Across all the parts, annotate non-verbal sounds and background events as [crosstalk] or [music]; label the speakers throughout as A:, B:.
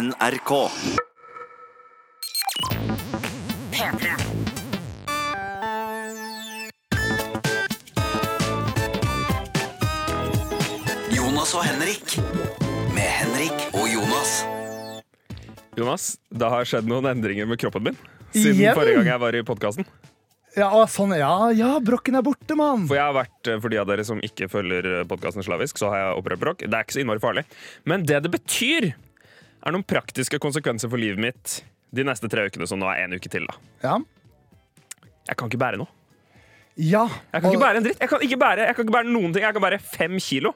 A: NRK.
B: P3.
A: Jonas og Henrik. Med Henrik og Jonas.
C: Jonas, det har skjedd noen endringer med kroppen min siden
D: Igjen?
C: forrige gang jeg var i podkasten.
D: Ja, sånn, ja, ja, brokken er borte, mann!
C: For jeg har vært, eh, for de av dere som ikke følger podkasten slavisk, så har jeg operert brokk. Det er ikke så innmari farlig. Men det det betyr, er noen praktiske konsekvenser for livet mitt de neste tre ukene, som nå er en uke til. da.
D: Ja.
C: Jeg kan ikke bære noe.
D: Ja,
C: Jeg kan
D: og,
C: ikke bære en dritt. Jeg kan ikke bære, jeg kan ikke bære noen ting. Jeg kan bære fem kilo.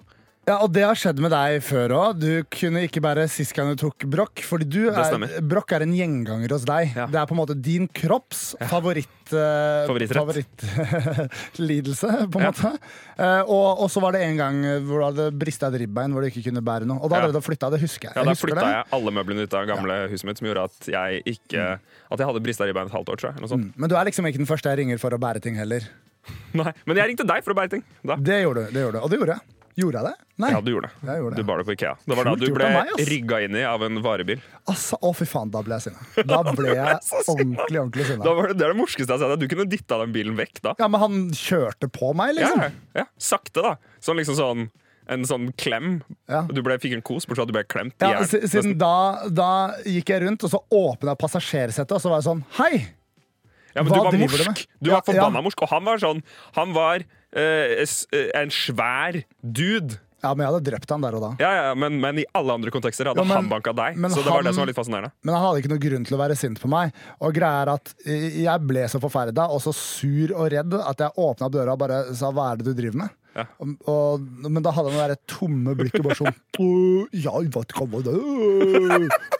D: Ja, og det har skjedd med deg før òg. Du kunne ikke bære sist gang du tok brokk. Fordi du er, brokk er en gjenganger hos deg.
C: Ja.
D: Det er på en måte din kropps favoritt...
C: Uh.
D: Favorittlidelse, [laughs] på en
C: Ja.
D: måte. Uh, og, og så var det en gang hvor du hadde brista et ribbein hvor du ikke kunne bære noe. Og da
C: Ja.
D: hadde du flytta. Det husker jeg.
C: Ja, Da flytta jeg alle møblene ut av gamle huset mitt, som gjorde at jeg ikke At jeg hadde brista ribbein et halvt år, tror jeg. Sånt.
D: Men du er liksom ikke den første jeg ringer for å bære ting heller. [laughs]
C: Nei. Men jeg ringte deg for å bære ting. Da.
D: Det gjorde du. det gjorde du Og det gjorde jeg. Gjorde jeg det? Nei.
C: Ja, du gjorde det.
D: Gjorde det.
C: Du bar det på Ikea. Det var da du ble
D: meg,
C: inn i av en varebil.
D: Altså, å, fy faen, da ble jeg sinna. [laughs] Da ble jeg ordentlig, ordentlig sinna.
C: Det, det er det morskeste jeg har sett. Du kunne dytta den bilen vekk da.
D: Ja, men han kjørte på meg, liksom.
C: Ja, ja. Sakte, da. Sånn liksom sånn en sånn klem.
D: Ja.
C: Du ble, fikk en kos, bortsett fra at du ble klemt i
D: Ja,
C: hjel.
D: Ja, siden da, da gikk jeg rundt, og så åpna jeg passasjersetet, og så var jeg sånn Hei!
C: Ja, men
D: hva
C: du var morsk. du.
D: Du
C: var forbanna morsk. Og han var sånn Han var en svær dude.
D: Ja, men jeg hadde drept han der og da.
C: Ja, ja, men, men i alle andre kontekster hadde
D: Ja, men-
C: han banka deg. Så det var
D: han-
C: det som var litt fascinerende.
D: Men han hadde ikke noen grunn til å være sint på meg. Og greia er at eh, jeg ble så forferda og så sur og redd at jeg åpna døra og bare sa 'hva er det du driver med'?
C: Ja.
D: Og, og, men da hadde han det tomme blikket bare sånn [laughs] Ja, hva det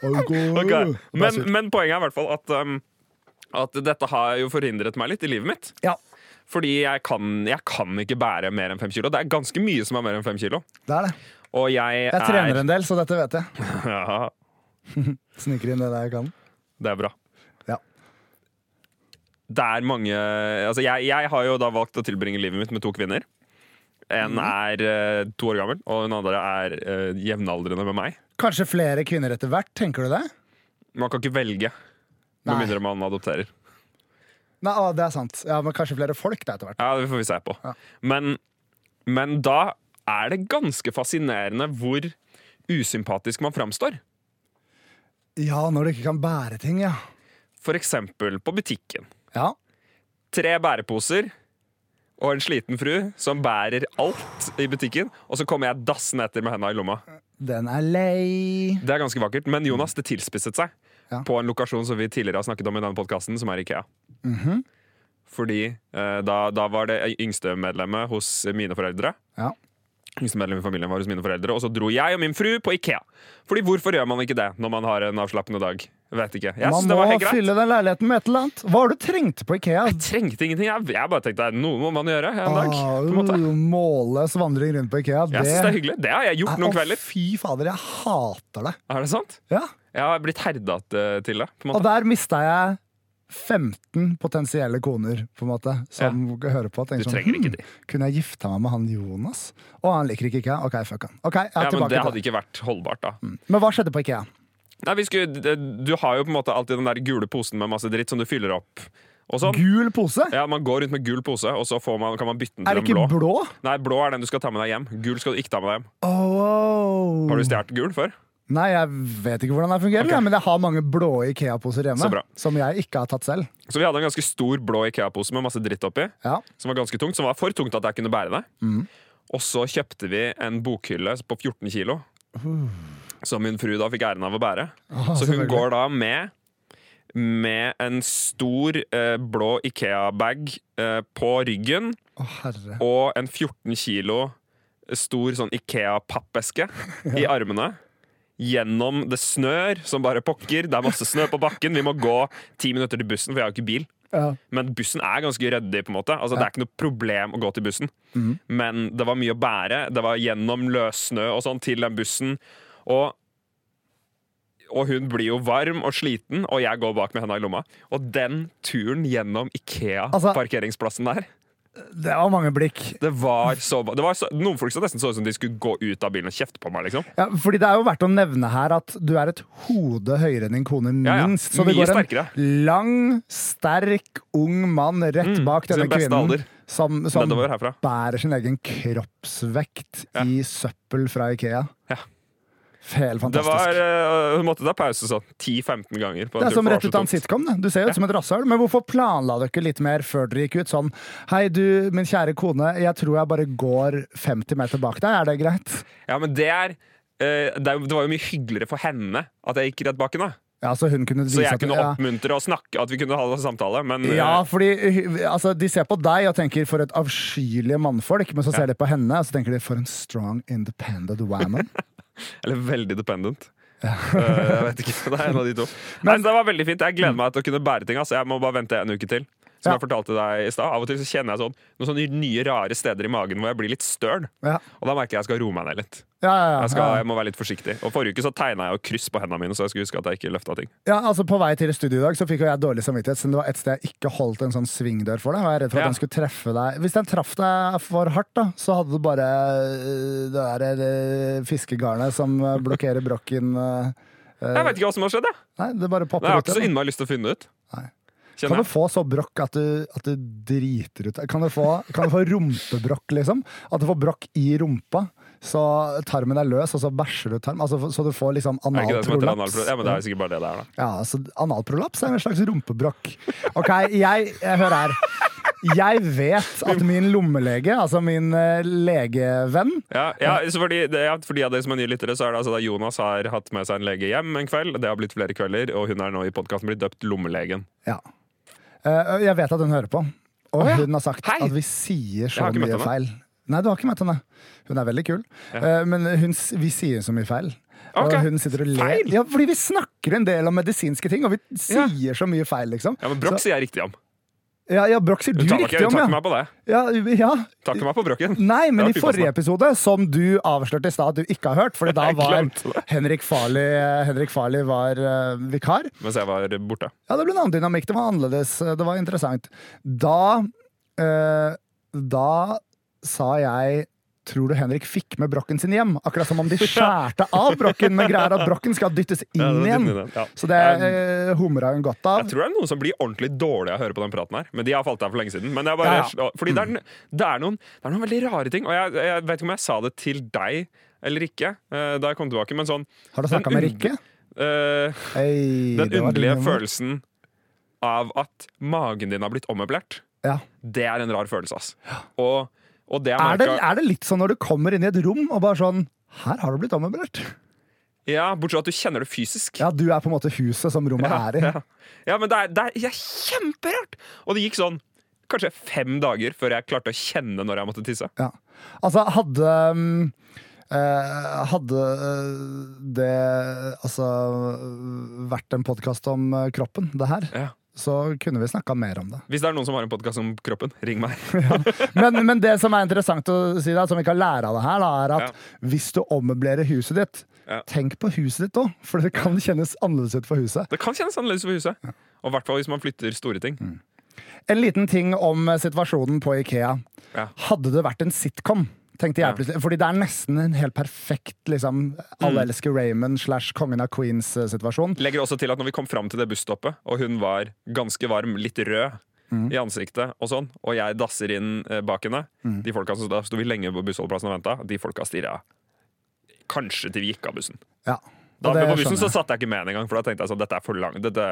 D: okay.
C: Men, men poenget er i hvert fall at, um, at dette har jo forhindret meg litt i livet mitt.
D: Ja,
C: Fordi jeg kan, jeg kan ikke bære mer enn fem kilo. Det er ganske mye som er mer enn fem kilo.
D: det er det.
C: Og jeg,
D: Jeg trener
C: er
D: en del, så dette vet jeg. [laughs]
C: ja, [laughs]
D: Sniker inn det der jeg kan.
C: Det er bra.
D: Ja.
C: Det er mange Altså, jeg, jeg har jo da valgt å tilbringe livet mitt med to kvinner. En
D: Mhm.
C: er uh, to år gammel, og den andre er uh, jevnaldrende med meg.
D: Kanskje flere kvinner etter hvert, tenker du det?
C: Man kan ikke velge, med
D: Nei.
C: mindre man adopterer.
D: Nei, å, det er sant. Ja, Men kanskje flere folk da etter hvert.
C: Ja, Det får vi se på.
D: Ja.
C: Men, men da er det ganske fascinerende hvor usympatisk man framstår.
D: Ja, når du ikke kan bære ting, ja.
C: For eksempel på butikken.
D: Ja,
C: Tre bæreposer og en sliten fru som bærer alt i butikken, og så kommer jeg dassende etter med henda i lomma.
D: Den er lei.
C: Det er ganske vakkert, men Jonas, det tilspisset seg
D: Ja.
C: på en lokasjon som vi tidligere har snakket om i denne podkasten, som er Ikea. Fordi eh, da, da var det yngste medlemmet hos mine foreldre.
D: Ja.
C: Yngste medlem i familien var hos mine foreldre Og så dro jeg og min fru på Ikea. Fordi hvorfor gjør man ikke det når man har en avslappende dag? Vet ikke. Jeg
D: Man
C: det
D: må
C: var helt greit.
D: fylle den leiligheten med et eller annet. Hva har du trengt på Ikea?
C: Jeg trengte ingenting. Jeg, jeg bare tenkte noe må man gjøre en dag.
D: Ah, uh, vandring rundt på Ikea.
C: Jeg synes det er hyggelig. Det har jeg gjort noen kvelder.
D: Fy fader, jeg hater det.
C: Er det sant?
D: Ja.
C: Jeg har blitt herda til til det. På en
D: Og der mista jeg 15 potensielle koner på en måte som hører på.
C: Du
D: tenker sånn, «Hm. Kunne jeg gifta meg med han Jonas? Og han liker ikke Ikea? Ok, fuck han. Okay,
C: Ja, men det
D: til
C: hadde ikke vært holdbart, da.
D: Men hva skjedde på Ikea?
C: Nei, vi skulle, du har jo på en måte alltid den der gule posen med masse dritt som du fyller opp. Sånn.
D: Gul pose?
C: Ja, Man går rundt med gul pose, og så får man, kan man bytte den
D: Er det ikke
C: blå.
D: blå?
C: Nei, blå er den du skal ta med deg hjem. Gul skal du ikke ta med deg hjem.
D: Oh.
C: Har du stjålet gul før?
D: Nei, jeg vet ikke hvordan det fungerer, okay. men jeg har mange blå Ikea-poser hjemme. Som jeg ikke har tatt selv.
C: Så vi hadde en ganske stor blå Ikea-pose med masse dritt oppi.
D: Ja.
C: Som var ganske tungt, som var for tungt at jeg kunne bære det.
D: Mm.
C: Og så kjøpte vi en bokhylle på 14 kilo. Som min fru da fikk æren av å bære.
D: Oh,
C: Så hun går da med med en stor eh, blå Ikea-bag eh, på ryggen
D: Oh,
C: og en 14 kilo stor sånn Ikea-pappeske i [laughs] armene. Gjennom det snør som bare pokker. Det er masse snø på bakken. Vi må gå ti minutter til bussen, for jeg har jo ikke bil.
D: Ja.
C: Men bussen er ganske ryddig. på en måte Altså Det er ikke noe problem å gå til bussen.
D: Mhm.
C: Men det var mye å bære. Det var gjennom løssnø og sånn til den bussen. Og, og hun blir jo varm og sliten, og jeg går bak med henda i lomma. Og den turen gjennom
D: Altså-
C: Ikea-parkeringsplassen der
D: Det var mange blikk.
C: Det var så, det var så Noen folk så nesten så ut som de skulle gå ut av bilen og kjefte på meg, liksom.
D: Ja, fordi det er jo verdt å nevne her at du er et hode høyere enn din kone,
C: Ja, ja.
D: minst. Så det går en
C: sterkere.
D: lang, sterk, ung mann rett
C: Mm,
D: bak
C: sin
D: denne kvinnen
C: alder.
D: som, som bærer sin egen kroppsvekt
C: Ja.
D: i søppel fra Ikea.
C: Ja.
D: Helt
C: Det
D: fantastisk.
C: var, uh, Hun måtte ta pause sånn 10-15 ganger. På
D: Det er som rett ut av en sitcom. Du ser ut som et rasshøl. Men hvorfor planla dere litt mer før dere gikk ut? Sånn Hei, du, min kjære kone, jeg tror jeg bare går 50 meter bak deg. Er det greit?
C: Ja, men det er uh, det, var jo mye hyggeligere for henne at jeg gikk rett bak henne.
D: Ja, så hun kunne
C: Så jeg kunne
D: ja.
C: oppmuntre og snakke, at vi kunne ha en samtale. Men eh,
D: Ja, fordi altså, de ser på deg og tenker 'for et avskyelig mannfolk', men så ser de på henne og så tenker de 'for en strong, independent woman'. [laughs]
C: Eller veldig dependent. Eh, jeg vet ikke. [laughs] Det er en av de to. Men så det var veldig fint. Jeg gleder meg til å kunne bære ting. Altså. Jeg må bare vente en uke til. Som
D: Ja.
C: jeg fortalte deg i stad. Av og til så kjenner jeg sånn noen sånne nye, rare steder i magen hvor jeg blir litt støl.
D: Ja,
C: Og da merker jeg jeg skal roe meg ned litt.
D: ja, ja,
C: Jeg, skal, jeg må være litt forsiktig. Og Forrige uke så tegna jeg jo kryss på hendene mine, så jeg skulle huske at jeg ikke løfta ting.
D: ja altså På vei til studio i dag så fikk jo jeg dårlig samvittighet siden det var et sted jeg ikke holdt en sånn svingdør for deg. Og jeg er redd for at
C: Ja.
D: den skulle treffe deg Hvis den traff deg for hardt, da, så hadde du bare uh, det der uh, fiskegarnet som uh, blokkerer brokken
C: Jeg vet ikke hva som har skjedd, jeg.
D: Nei, det bare
C: popper
D: popper
C: jeg har ikke så innmari lyst til å finne det ut.
D: Nei.
C: Kjenner
D: Kan du få så brokk at du, at du driter ut Kan du få, kan du få rumpebrokk, liksom? At du får brokk i rumpa, så tarmen er løs, og så bæsjer du tarm. Altså, så du får liksom analprolaps.
C: Ja, men det er sikkert bare det det er, da.
D: Ja, så analprolaps er en slags rumpebrokk. Ok, jeg, jeg Hør her. Jeg vet at min lommelege, altså min eh, legevenn
C: Ja, ja, så fordi, det, ja, for de av dere som er nye lyttere, så er det altså da Jonas har hatt med seg en lege hjem en kveld. Det har blitt flere kvelder, og hun er nå i podkasten blitt døpt Lommelegen.
D: ja. Eh, Jeg vet at hun hører på, og
C: Å ja.
D: hun har sagt
C: Hei.
D: at vi sier
C: Jeg
D: så
C: har ikke møtt
D: mye
C: henne.
D: feil. Nei, du har ikke møtt henne. Hun er veldig kul. Eh, men hun, s- vi sier så mye feil.
C: Ok.
D: Og hun sitter og ler.
C: Feil?
D: Ja, fordi vi snakker en del om medisinske ting, og vi sier så mye feil, liksom.
C: Ja, men Broch
D: Så-
C: sier jeg riktig om.
D: Ja, ja Broch sier du
C: tar
D: riktig om, ja.
C: Takk meg på det.
D: ja. Ja,
C: Takk meg på brokken.
D: Nei, men i forrige episode, som du avslørte i stad at du ikke har hørt, for [laughs] da var. Henrik Farley, Henrik Farley var uh, vikar.
C: Mens jeg var borte.
D: Ja, det ble en annen dynamikk. Det var annerledes. Det var interessant. Da uh, Da sa jeg Tror du Henrik fikk med brokken sin hjem? Akkurat som om de [laughs] skjærte av brokken, men greier at brokken skal dyttes inn
C: Ja,
D: igjen.
C: ja.
D: Så det eh, humra hun godt av.
C: Jeg tror det er noen som blir ordentlig dårlige av å høre på den praten her. Men de har falt av for lenge siden. Men det er bare,
D: Ja,
C: Fordi det er, det, er noen, det er noen veldig rare ting. Og jeg, jeg vet ikke om jeg sa det til deg eller ikke eh, da jeg kom tilbake, men sånn
D: Har du
C: den
D: snakka med Rikke?
C: Uh,
D: Hei,
C: Den
D: det var din
C: underlige følelsen av at magen din har blitt ommøblert,
D: Ja.
C: det er en rar følelse, ass. Og, og det jeg
D: Er det, er det litt sånn når du kommer inn i et rom og bare sånn Her har du blitt ommøblert.
C: Ja, Bortsett fra at du kjenner det fysisk.
D: Ja, du er på en måte huset som rommet
C: Ja,
D: er i.
C: ja. ja men det er, det er, er kjemperart! Og det gikk sånn kanskje fem dager før jeg klarte å kjenne når jeg måtte tisse.
D: Ja. Altså, hadde um, eh, Hadde eh, det altså vært en podkast om eh, kroppen, det her,
C: Ja.
D: Så kunne vi snakka mer om det.
C: Hvis det er noen som har en podkast om kroppen, ring meg. [laughs]
D: Men, men det som er interessant å si, da, som vi kan lære av det her, da, er at
C: Ja.
D: hvis du ommøblerer huset ditt,
C: Ja.
D: tenk på huset ditt òg, for det kan kjennes annerledes ut for huset.
C: Det kan kjennes annerledes for huset. Og i hvert fall hvis man flytter store ting.
D: Mm. En liten ting om eh, situasjonen på Ikea.
C: Ja.
D: Hadde det vært en sitcom, tenkte jeg plutselig. Fordi det er nesten en helt perfekt liksom, Alle
C: Mm.
D: elsker Raymond slash Kongen av Queens-situasjon.
C: Legger også til at når vi kom fram til det busstoppet, og hun var ganske varm, litt rød i ansiktet, og sånn, og jeg dasser inn eh, bak henne De folka som sto vi lenge på bussholdeplassen og venta. De folka stirra kanskje til vi gikk av bussen.
D: Ja.
C: Da, men på bussen så satt jeg ikke med en engang, for da tenkte jeg sånn Dette er for langt. Dette,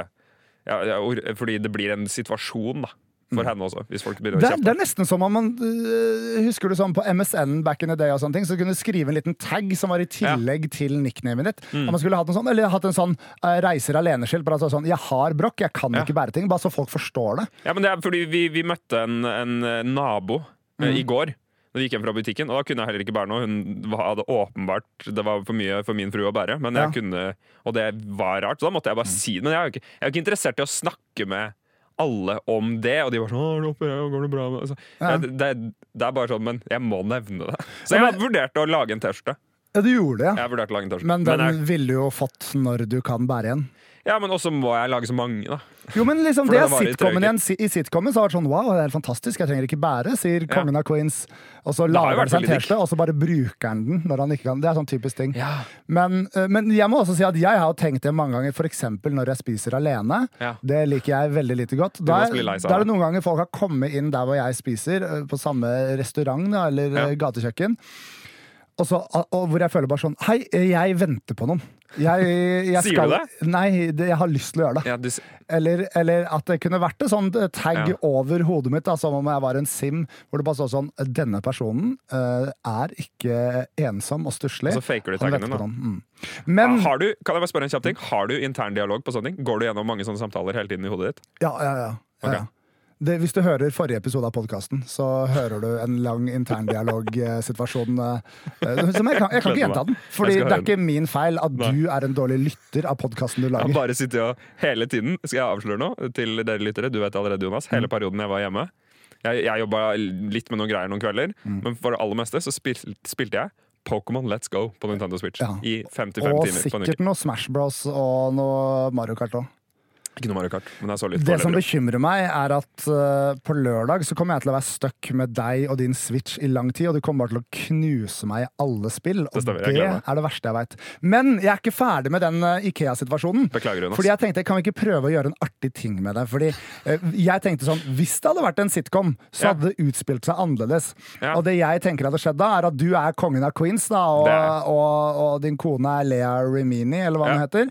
C: ja, ja, fordi det blir en situasjon, da. For henne også, hvis folk begynner å
D: Det, er- det er nesten som om man øh, Husker du sånn på MSN back in the day og sånne ting, så kunne du skrive en liten tag som var i tillegg til nicknamet ditt.
C: Mm.
D: Man skulle hatt en sånn, Eller hatt en sånn uh, reiser alene-skilt. Altså sånn 'Jeg har brokk, jeg kan
C: Ja.
D: ikke bære ting'. Bare så folk forstår det.
C: Ja, men det er fordi vi, vi møtte en, en eh, nabo eh,
D: Mm.
C: i går. Når vi gikk hjem fra butikken, og Da kunne jeg heller ikke bære noe. Hun hadde åpenbart Det var for mye for min frue å bære. Men jeg
D: Ja.
C: kunne, Og det var rart, så da måtte jeg bare si det. Men jeg er jo ikke, ikke interessert i å snakke med alle om det. Og de var sånn det er? Går det bra? med-» Altså,
D: Ja.
C: jeg- det, det er bare sånn, men jeg må nevne det. Så jeg hadde vurdert å lage en T-skjorte.
D: Ja, du gjorde det, ja.
C: Jeg vurderte å lage en.
D: Men den
C: jeg,
D: ville du jo fått når du kan bære igjen.
C: ja, men også må jeg lage så mange, da.
D: Jo, men liksom [laughs]
C: For
D: det
C: det
D: er
C: varer i tre
D: sitcomen
C: uker.
D: igjen. Si- I sitcomen så har det vært sånn wow, det er fantastisk, jeg trenger ikke bære, sier kongen av Queens. Og så
C: har jo
D: lager han
C: vært
D: seg en
C: veldig digg.
D: T-skjorte, og så bare bruker han den når han ikke kan. Det er sånn typisk ting.
C: Ja.
D: Men, eh, men jeg må også si at jeg har jo tenkt det mange ganger, f.eks. når jeg spiser alene.
C: Ja.
D: Det liker jeg veldig lite godt. Da er,
C: lei seg
D: da er det noen ganger folk har kommet inn der hvor jeg spiser, eh, på samme restaurant da, eller eh, gatekjøkken. Og, så, og hvor jeg føler bare sånn Hei, jeg venter på noen. Jeg, jeg
C: Sier du det?
D: Nei, det, jeg har lyst til å gjøre det.
C: Ja, du,
D: Eller, eller at det kunne vært et sånt tag
C: Ja.
D: over hodet mitt, da, som om jeg var en sim, hvor det bare står sånn Denne personen uh, er ikke ensom og stusslig.
C: Og så faker du
D: taggene,
C: da.
D: Mm. Men
C: har du, kan jeg bare spørre en kjapp ting? Har du intern dialog på sånne ting? Går du gjennom mange sånne samtaler hele tiden i hodet ditt?
D: Ja, ja, ja. Okay.
C: Ok.
D: ja. Det, hvis du hører forrige episode av podkasten, så hører du en lang interndialogsituasjon uh, som jeg kan, jeg kan ikke gjenta den. Fordi det er ikke min feil at du er en dårlig lytter av podkasten du lager.
C: Jeg bare sitter og hele tiden Skal jeg avsløre noe til dere lyttere? Du vet allerede, Jonas.
D: Mm.
C: Hele perioden jeg var hjemme. Jeg, jeg jobba litt med noen greier noen kvelder,
D: Mm.
C: men for det aller meste så spil, spilte jeg Pokémon Let's Go på Nintendo Switch
D: Ja.
C: i 55
D: Og
C: timer Og
D: sikkert noe Smash Bros og noe Mario Kart òg.
C: Ikke noe Mario Kart, men jeg så litt
D: Det som bekymrer meg, er at uh, på lørdag så kommer jeg til å være stuck med deg og din Switch i lang tid, og du kommer bare til å knuse meg i alle spill. Og
C: Det stemmer,
D: det er det verste jeg veit. Men jeg er ikke ferdig med den uh, Ikea-situasjonen. Fordi jeg tenkte, Kan vi ikke prøve å gjøre en artig ting med det? Fordi uh, jeg tenkte sånn, Hvis det hadde vært en sitcom, så hadde det utspilt seg annerledes.
C: Ja.
D: Og det jeg tenker hadde skjedd da, er at du er kongen av Queens, da, og, og, og din kone er Lea Remini, eller hva
C: Ja.
D: hun heter.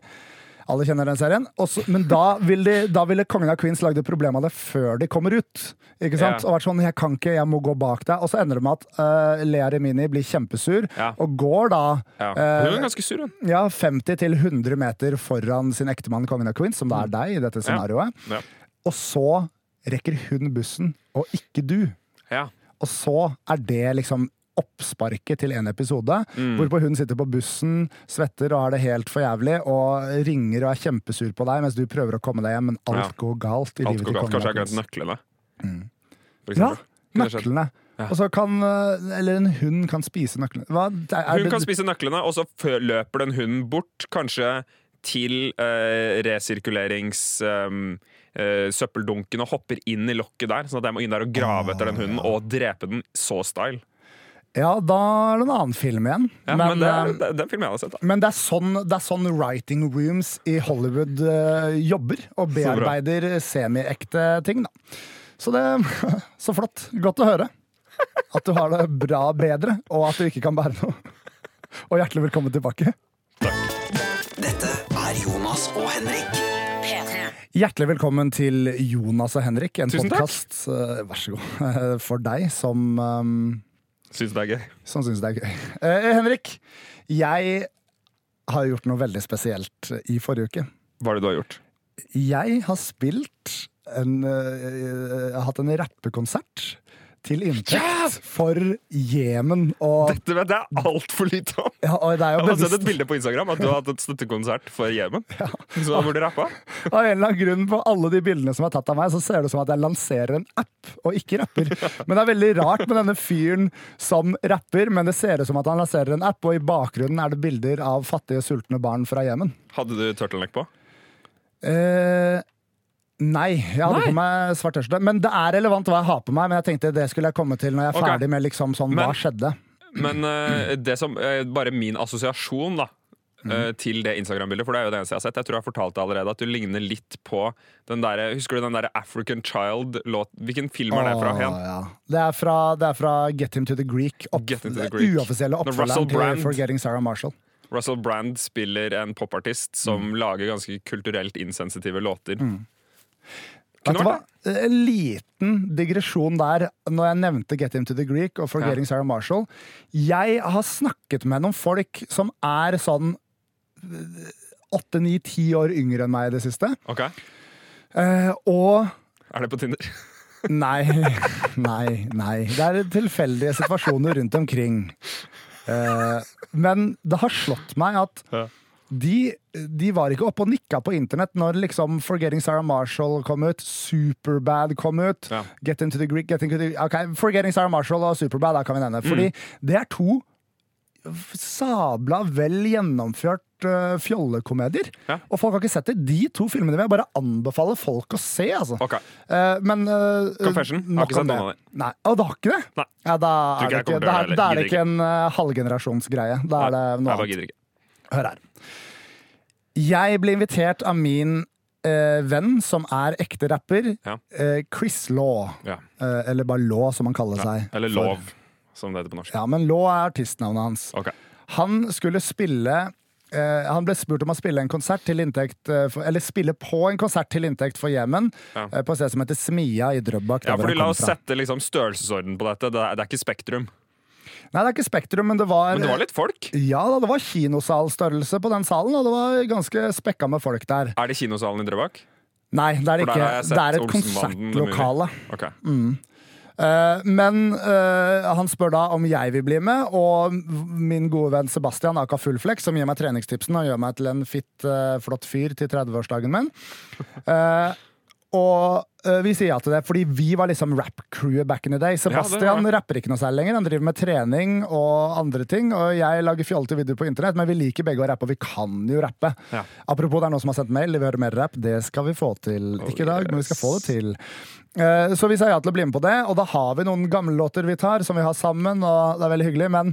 D: Alle kjenner den serien. Også, men da ville, de, da ville Kongen av Queens lagd et problem av det før de kommer ut. Ikke sant?
C: Ja.
D: Og vært sånn 'jeg kan ikke, jeg må gå bak deg'. Og så ender det med at uh, Lea Remini blir kjempesur,
C: Ja.
D: og går da
C: ja.
D: uh,
C: Hun er ganske sur, hun.
D: ja, 50-100 meter foran sin ektemann Kongen av Queens, som da er deg i dette scenarioet.
C: Ja.
D: Og så rekker hun bussen, og ikke du.
C: Ja.
D: Og så er det liksom oppsparket til en episode,
C: Mm.
D: hvorpå hun sitter på bussen, svetter og har det helt for jævlig, og ringer og er kjempesur på deg mens du prøver å komme deg hjem, men alt
C: Ja.
D: går galt i
C: Alt
D: livet
C: går galt. Kanskje jeg har glemt nøklene. Mm.
D: Ja, nøklene.
C: Ja.
D: Og så kan eh, Eller en hund kan spise nøklene. Hva,
C: Hun kan spise nøklene, og så løper den hunden bort, kanskje til uh, resirkulerings... Um, uh, søppeldunken og hopper inn i lokket der, sånn at jeg må inn der og grave etter den hunden og drepe den så style.
D: Ja, da er det en annen film igjen.
C: Ja, men, det er,
D: eh,
C: det, den filmen jeg har sett, da.
D: Men det er, sånn, det er sånn writing rooms i Hollywood uh, jobber, og bearbeider semiekte ting, da. Så det [laughs] Så flott. Godt å høre. At du har det bra bedre, og at du ikke kan bære noe. Og hjertelig velkommen tilbake.
A: Dette er Jonas og Henrik.
D: Hjertelig velkommen til Jonas og Henrik, en
C: Tusen takk.
D: podkast, vær så god, [laughs] for deg som um,
C: Syns det er gøy.
D: som syns det er gøy. Eh, Henrik, jeg har gjort noe veldig spesielt i forrige uke.
C: Hva er det du har gjort?
D: Jeg har spilt en eh, Jeg har hatt en rappekonsert til inntekt for Jemen.
C: Dette vet jeg altfor lite om!
D: ja,
C: Jeg har sett et bilde på Instagram at du har hatt et støttekonsert for Jemen. Så da burde du rappa.
D: Av en eller annen grunn på alle de bildene som er tatt av meg, så ser det ut som at jeg lanserer en app, og ikke rapper. Men det er veldig rart med denne fyren som rapper, men det ser ut som at han lanserer en app, og i bakgrunnen er det bilder av fattige, sultne barn fra Jemen.
C: Hadde du turtleneck på?
D: Eh, nei, jeg hadde
C: Nei.
D: på meg svart tørste. Men det er relevant hva jeg har på meg, men jeg tenkte det skulle jeg komme til når jeg er
C: okay.
D: ferdig med liksom sånn,
C: Men-
D: hva skjedde.
C: Men uh, det som, uh, bare min assosiasjon da
D: Mm.
C: eh, til det Instagram-bildet, for det er jo det eneste jeg har sett. Jeg tror jeg har fortalt det allerede At du ligner litt på den der, Husker du den der African Child-låt? Hvilken film er det fra?
D: Ja. det, er fra, det er fra Get Him To The Greek. Opp,
C: to the Greek.
D: Uoffisielle oppfølgeren til Forgetting Sarah Marshall.
C: Russell Brand spiller en popartist som
D: Mm.
C: lager ganske kulturelt insensitive låter.
D: Vet du hva? En liten digresjon der når jeg nevnte Get Him To The Greek og Forgetting Sarah Marshall. Jeg har snakket med noen folk som er sånn åtte, ni, ti år yngre enn meg i det siste.
C: Ok,
D: Eh, og
C: Er det på Tinder? [laughs]
D: Nei, nei, nei. Det er tilfeldige situasjoner rundt omkring. Eh, men det har slått meg at. De, de var ikke oppe og nikka på internett når liksom Forgetting Sarah Marshall kom ut, Superbad kom ut,
C: Ja.
D: Get Into The Greek Get into the, ok, Forgetting Sarah Marshall og Superbad da kan vi nevne. Fordi
C: Mm.
D: det er to sabla vel gjennomført uh, fjollekomedier.
C: Ja.
D: Og folk har ikke sett det. De to filmene vil jeg bare anbefale folk å se, altså.
C: Okay.
D: Uh, men uh,
C: Confession? Har ikke sett noen av dem.
D: Nei, Å, du har ikke det?
C: Nei.
D: Ja, da er det ikke, da da er det ikke en uh, halvgenerasjonsgreie. Da er det noe annet. Hør her. Jeg ble invitert av min eh, venn som er ekte rapper,
C: Ja.
D: eh, Chris Law.
C: Ja.
D: Eh, eller bare Law, som han kaller seg.
C: Eller
D: for-
C: Lov, som det heter på norsk.
D: Ja, men Law er artistnavnet hans.
C: Ok.
D: Han skulle spille eh, Han ble spurt om å spille en konsert til inntekt eh, for, Eller spille på en konsert til inntekt for Jemen,
C: Ja.
D: eh, på et sted som heter Smia i Drøbak.
C: Ja,
D: hvor
C: fordi
D: han
C: La oss
D: fra.
C: sette liksom størrelsesorden på dette. Det er, det er ikke Spektrum.
D: Nei, det er ikke Spektrum, men det var,
C: Men det var litt folk.
D: Ja det var kinosalstørrelse på den salen, og det var ganske spekka med folk der.
C: Er det kinosalen i Drøbak?
D: Nei, det er det ikke. Det er et konsertlokale.
C: Okay. Mm.
D: Eh, men uh, han spør da om jeg vil bli med, og min gode venn Sebastian aka Fullflex, som gir meg treningstipsene og gjør meg til en fitt, uh, flott fyr til 30-årsdagen min. Og uh, vi sier ja til det, fordi vi var liksom rap-crewet back in the day. Sebastian
C: ja,
D: rapper ikke noe særlig lenger, han driver med trening og andre ting. Og jeg lager fjollete videoer på internett, men vi liker begge å rappe, og vi kan jo rappe.
C: Ja.
D: Apropos det er noen som har sendt mail, de vil høre mer rapp. Det skal vi få til.
C: Oh,
D: ikke i dag, men vi skal få det til. Uh, Så vi sa ja til å bli med på det, og da har vi noen gamle låter vi tar, som vi har sammen, og det er veldig hyggelig, men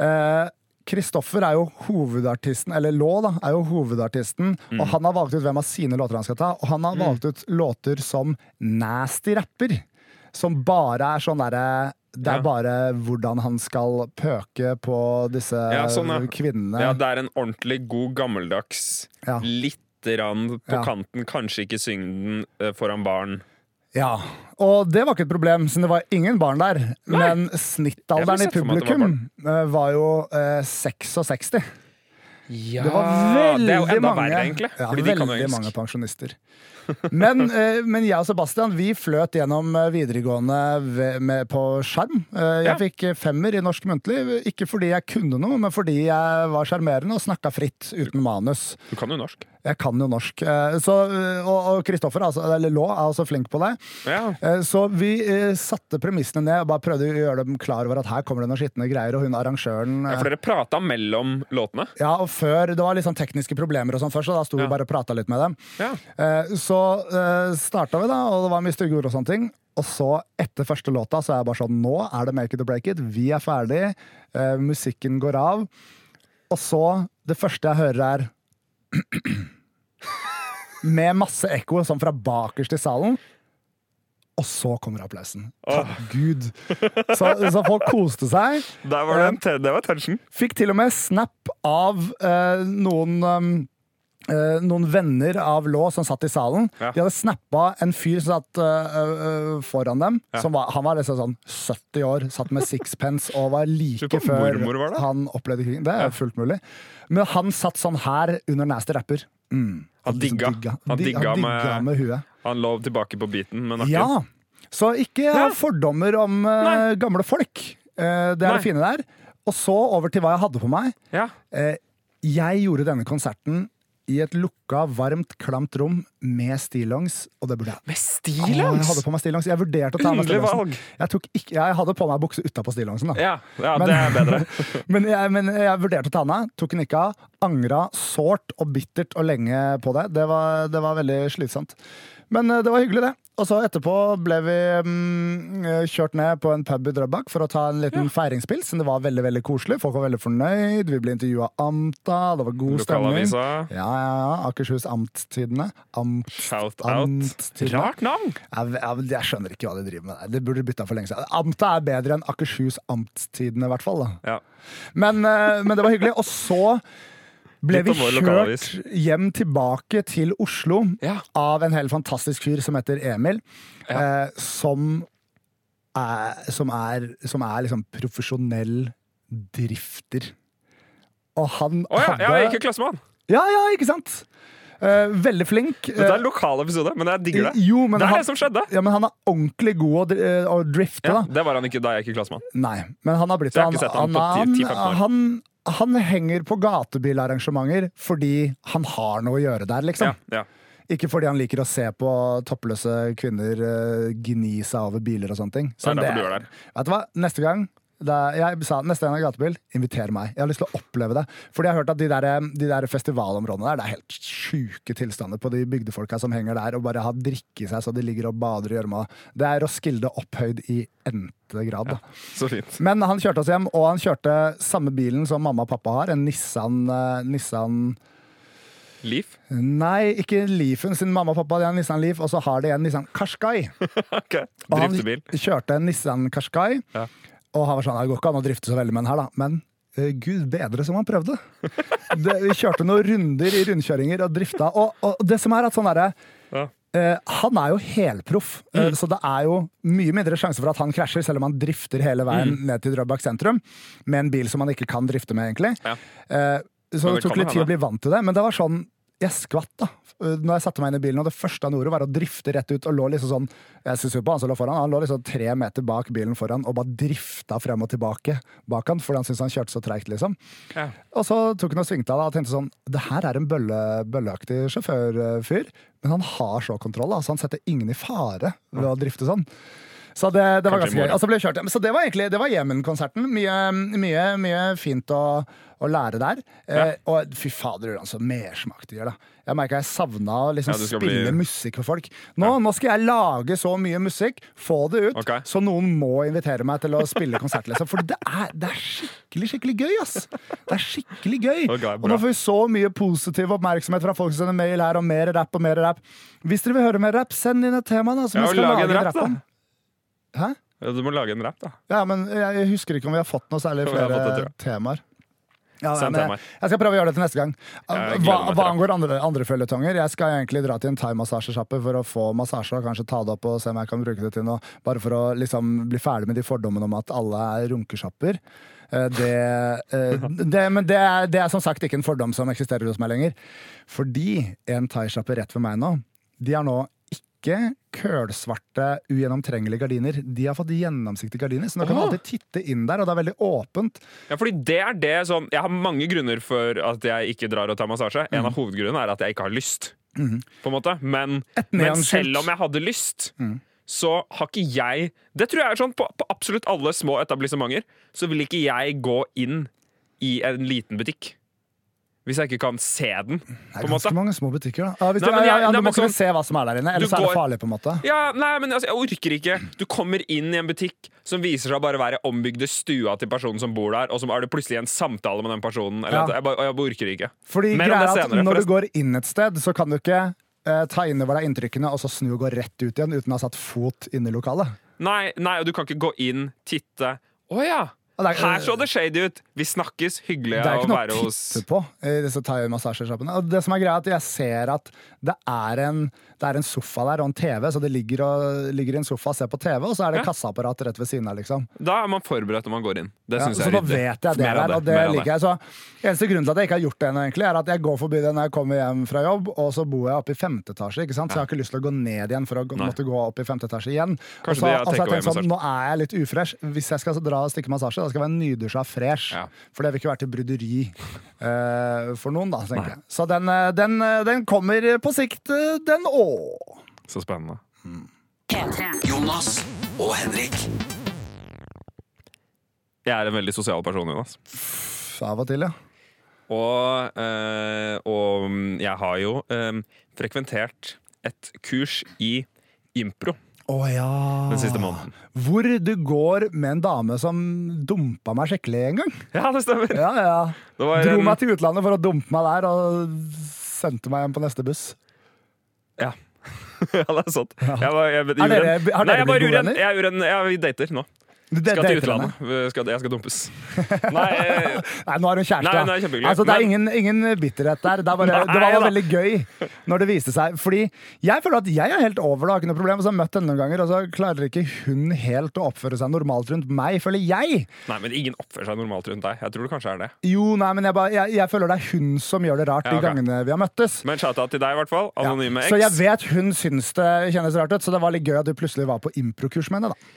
D: eh, Kristoffer er jo hovedartisten, eller Lå, da, er jo hovedartisten,
C: Mm.
D: og han har valgt ut hvem av sine låter han skal ta, og han har valgt ut låter som nasty rapper, som bare er sånn derre det er
C: Ja.
D: bare hvordan han skal pøke på disse
C: Ja, sånn, ja.
D: kvinnene.
C: Ja, det er en ordentlig god gammeldags. Litt rann på kanten, kanskje ikke syng den eh, foran barn.
D: Ja, og det var ikke et problem, siden det var ingen barn der. Men
C: Jeg
D: snittalderen i
C: det var
D: publikum eh, var jo eh, 66.
C: Ja,
D: Det var veldig
C: det er jo enda
D: mange,
C: verre, egentlig.
D: ja,
C: fordi de kan jo engelsk.
D: mange pensjonister. Men, [laughs] eh, men jeg og Sebastian vi fløt gjennom eh, videregående ved, med, på skjerm. Eh, jeg
C: Ja.
D: fikk eh, femmer i norsk muntlig, ikke fordi jeg kunne noe, men fordi jeg var sjarmerende og snakka fritt uten manus.
C: Du kan jo norsk.
D: Jeg kan jo norsk. Eh, Så, eh, og Kristoffer, altså, eller Lå, er også flink på det.
C: Ja.
D: Eh, Så vi satte premissene ned og bare prøvde å gjøre dem klar over at her kommer det noen skitne greier, og hun arrangøren
C: ja, For dere prata mellom låtene?
D: ja, og før, Det var litt sånn tekniske problemer, og sånn først, så da sto vi bare og prata litt med dem.
C: Ja.
D: Så starta vi, da, og det var mye stygge ord og sånne ting. Og så, etter første låta, så er jeg bare sånn Nå er det make it or break it. Vi er ferdig. musikken går av. Og så, det første jeg hører, er Med masse ekko, sånn fra bakerst i salen. Og så kommer applausen. Takk Gud. Så, så folk koste seg.
C: Der var det, en det var tension.
D: Fikk til og med snap av eh, noen um, eh, noen venner av Lå som satt i salen.
C: Ja.
D: De hadde snappa en fyr som satt uh, uh, foran dem.
C: Ja.
D: Som var, han var liksom sånn 70 år, satt med sixpence og var like før
C: var
D: han opplevde krigen. Det er fullt mulig. Men han satt sånn her under Nasty Rapper. Mm.
C: Han digga. Han
D: Dig-
C: digga
D: han
C: med-
D: digga med huet.
C: Han lå tilbake på beaten med nakken.
D: Ja! Så ikke ha
C: Ja.
D: fordommer om
C: uh,
D: gamle folk. Eh, det er
C: Nei.
D: det fine der. Og så over til hva jeg hadde på meg.
C: Ja.
D: Eh, jeg gjorde denne konserten i et lukka, varmt, klamt rom med stillongs, og det burde jeg.
C: Med
D: stillongs?! jeg hadde på meg stillongs. Jeg vurderte å ta med stillongsen. Jeg, ikke, jeg hadde på meg bukse utapå stillongsen, da.
C: Ja, ja
D: Men-
C: det er bedre. [laughs]
D: Men jeg, men jeg vurderte å ta den av, tok den ikke av. Angra sårt og bittert og lenge på det. Det var, det var veldig slitsomt. Men eh, det var hyggelig, det. Og så etterpå ble vi mm, eh, kjørt ned på en pub i Drøbak for å ta en liten feiringspils. Det var veldig veldig koselig. Folk var veldig fornøyd. Vi ble intervjua Amta. Det var god stemning. Ja, ja, ja. Akershus Amttidene. Amt,
C: Shout out. Rart navn!
D: Jeg, jeg, jeg skjønner ikke hva de driver med. Det burde de bytta for lenge siden. Amta er bedre enn Akershus Amttidene, i hvert fall.
C: Ja.
D: Men, eh, men det var hyggelig. Og så ble vi kjørt hjem tilbake til Oslo
C: Ja.
D: av en helt fantastisk fyr som heter Emil. Eh, som er, som er, som er liksom profesjonell drifter. Og han
C: oh, ja,
D: hadde
C: ja, jeg gikk i klasse med han!
D: Ja, ja, ikke sant? Uh, veldig flink.
C: Dette er en lokal episode, men jeg digger det.
D: Jo, men
C: det er
D: han,
C: det som skjedde.
D: ja, men han er ordentlig god å, å drifte,
C: Ja,
D: da.
C: det var han ikke da jeg gikk i klasse med han.
D: Nei, men han har blitt
C: Så jeg har
D: han,
C: ikke sett han
D: han,
C: på 10-15 år.
D: han, han henger på gatebilarrangementer fordi han har noe å gjøre der, liksom.
C: Ja, ja.
D: Ikke fordi han liker å se på toppløse kvinner uh, gni seg over biler og sånne ting.
C: Det er derfor du er der.
D: Vet du hva, neste gang da, jeg sa neste gang jeg har gatebil, inviter meg. Jeg har lyst til å oppleve det. Fordi jeg har hørt at de der, de der festivalområdene der, det er helt sjuke tilstander på de bygdefolka som henger der og bare har drikke i seg så de ligger og bader i gjørma. Det er Roskilde opphøyd i n-te grad. Da.
C: Så fint.
D: Men han kjørte oss hjem, og han kjørte samme bilen som mamma og pappa har. En Nissan, uh, Nissan
C: Leaf?
D: Nei, ikke Leafen. Sin mamma og pappa hadde en Nissan Leaf, og så har de en Nissan Qashqai. [laughs]
C: Ok,
D: Og han kjørte en Nissan Qashqai,
C: Ja.
D: Og han var sånn Det går ikke an å drifte så veldig med den her, da. Men uh, gud bedre som han prøvde. [laughs] Det, vi kjørte noen runder i rundkjøringer og drifta. Og, og det som er at sånn derre
C: Ja.
D: uh, han er jo helproff, eh, så det er jo mye mindre sjanse for at han krasjer, selv om han drifter hele veien ned til Drøbak sentrum med en bil som han ikke kan drifte med, egentlig.
C: Ja.
D: Så det
C: det
D: tok litt tid å bli vant til det, men det var sånn jeg skvatt da Når jeg satte meg inn i bilen, og det første han gjorde, var å drifte rett ut. Og lå liksom sånn Jeg synes jo på han som lå foran, han lå liksom tre meter bak bilen foran og bare drifta frem og tilbake bak han fordi han syntes han kjørte så treigt, liksom.
C: Ja.
D: Og så tok han og svingte av og tenkte sånn Det her er en bølle, bølleaktig sjåførfyr, men han har så kontroll, altså. han setter ingen i fare ved å drifte sånn. Så det, det var ganske gøy.
C: morgen.
D: Og så ble kjørt. Så det var egentlig det var Jemen-konserten. Mye, mye, mye fint å, å lære der. Eh, og fy fader, så mersmak det gjør, da. Jeg merka jeg savna å liksom
C: Ja,
D: spille
C: bli-
D: musikk for folk. Nå, nå skal jeg lage så mye musikk, få det ut,
C: okay.
D: så noen må invitere meg til å spille konsert. Liksom. For det er, det er skikkelig, skikkelig gøy, ass! Det er skikkelig gøy.
C: Okay,
D: og nå får vi så mye positiv oppmerksomhet fra folk som sender mail her, og mer rapp og mer rapp. Hvis dere vil høre mer rapp, send inn et tema, da, som
C: Ja,
D: vi skal lage
C: en rapp,
D: rapp om. Hæ?
C: Du må lage en rap, da.
D: Ja, men jeg husker ikke om vi har fått noe særlig flere
C: det,
D: temaer. Ja, nei, jeg, jeg skal prøve å gjøre det til neste gang. Hva, hva angår andre, andre følgetonger, jeg skal egentlig dra til en thaimassasjesjappe for å få massasje og kanskje ta det opp og se om jeg kan bruke det til noe, bare for å liksom bli ferdig med de fordommene om at alle er runkesjapper. Eh, Det, eh, [laughs] det, men det er, det er som sagt ikke en fordom som eksisterer hos meg lenger. Fordi en thaisjappe rett ved meg nå, de har nå ikke kølsvarte, ugjennomtrengelige gardiner. De har fått gjennomsiktige gardiner, så nå kan du alltid titte inn der, og det er veldig åpent.
C: Ja, fordi det er det som Jeg har mange grunner for at jeg ikke drar og tar massasje. En
D: Mhm.
C: av hovedgrunnene er at jeg ikke har lyst. På en måte Men, men selv om jeg hadde lyst,
D: mm.
C: så har ikke jeg Det tror jeg er sånn på, på absolutt alle små etablissementer. Så vil ikke jeg gå inn i en liten butikk. Hvis jeg ikke kan se den.
D: Det
C: På
D: er ganske mange små butikker, da. Ja, hvis
C: Nei, men jeg-
D: ja, du må kunne
C: sånn-
D: se hva som er der inne, ellers går, er det farlig. på en måte
C: Ja, nei, men altså, Jeg orker ikke. Du kommer inn i en butikk som viser seg å bare være ombygde stua til personen som bor der, og så er det plutselig en samtale med den personen. Eller
D: Ja.
C: jeg, bare, jeg bare orker ikke.
D: Fordi
C: Mer om
D: greia
C: det
D: er at
C: senere,
D: Når du går inn et sted, så kan du ikke eh, ta inn over deg inntrykkene og så snu og gå rett ut igjen uten å ha satt fot inn i lokalet.
C: Nei, nei, og du kan ikke gå inn, titte Å ja!
D: Er-
C: Her så det shady ut! Vi snakkes. Hyggelig
D: Det er ikke noe å titte på i disse thai-massasjesjappene. Det som er greia, er at jeg ser at det er en, det er en sofa der og en TV, så det ligger, og, ligger i en sofa og ser på TV, og så er det
C: Ja.
D: kassaapparat rett ved siden av, liksom.
C: Da er man forberedt når man går inn. Det syns
D: så
C: jeg
D: da
C: er ryddig.
D: vet jeg det der, og det liker jeg. Så Eneste grunnen til at jeg ikke har gjort det ennå, egentlig, er at jeg går forbi det når jeg kommer hjem fra jobb, og så bor jeg oppe i femte etasje, ikke sant? så jeg har ikke lyst til å gå ned igjen for å
C: Nei.
D: måtte gå opp i femte etasje igjen.
C: Kanskje
D: og så har jeg tenkt sånn, nå er jeg litt ufresh. Hvis jeg skal dra og stikke massasje, da skal jeg være nydusja fresh.
C: Ja.
D: For det vil ikke være til bryderi uh, for noen, da, tenker jeg. Så den, eh, den, eh, den kommer på sikt, den den
C: Så spennende.
B: P3.
A: Jonas og Henrik.
C: Jeg er en veldig sosial person, Jonas.
D: Av og til, ja.
C: Og, eh, og jeg har jo eh, frekventert et kurs i impro
D: Å ja.
C: den siste måneden.
D: Hvor du går med en dame som dumpa meg skikkelig en gang.
C: Ja, det stemmer!
D: Ja, ja.
C: Det
D: Dro
C: en-
D: meg til utlandet for å dumpe meg der, og sendte meg hjem på neste buss.
C: Ja. [laughs] ja, det er sant. Jeg, var, jeg, jeg,
D: Har dere- blitt gode venner?
C: jeg en Vi dater nå.
D: Du
C: Skal til utlandet. Skal, jeg skal dumpes. [laughs] Nei, eh,
D: Nei, nå er hun kjæreste.
C: Nei, nei, kjempehyggelig.
D: altså, det er ingen, ingen bitterhet der. Det, bare, det var veldig gøy når det viste seg. Fordi jeg føler at jeg er helt over det, har ikke noe problem. Og så har jeg møtt henne noen ganger, og så klarer ikke hun helt å oppføre seg normalt rundt meg, føler jeg.
C: nei, men ingen oppfører seg normalt rundt deg. Jeg tror det kanskje er det.
D: Jo, nei, men jeg, bare, jeg, jeg føler det er hun som gjør det rart
C: Ja,
D: de gangene vi har møttes.
C: Men shout-out til deg, i hvert fall.
D: Ja.
C: Anonyme X.
D: Så jeg vet hun syns det kjennes rart ut, så det var litt gøy at du plutselig var på improkurs med henne. da.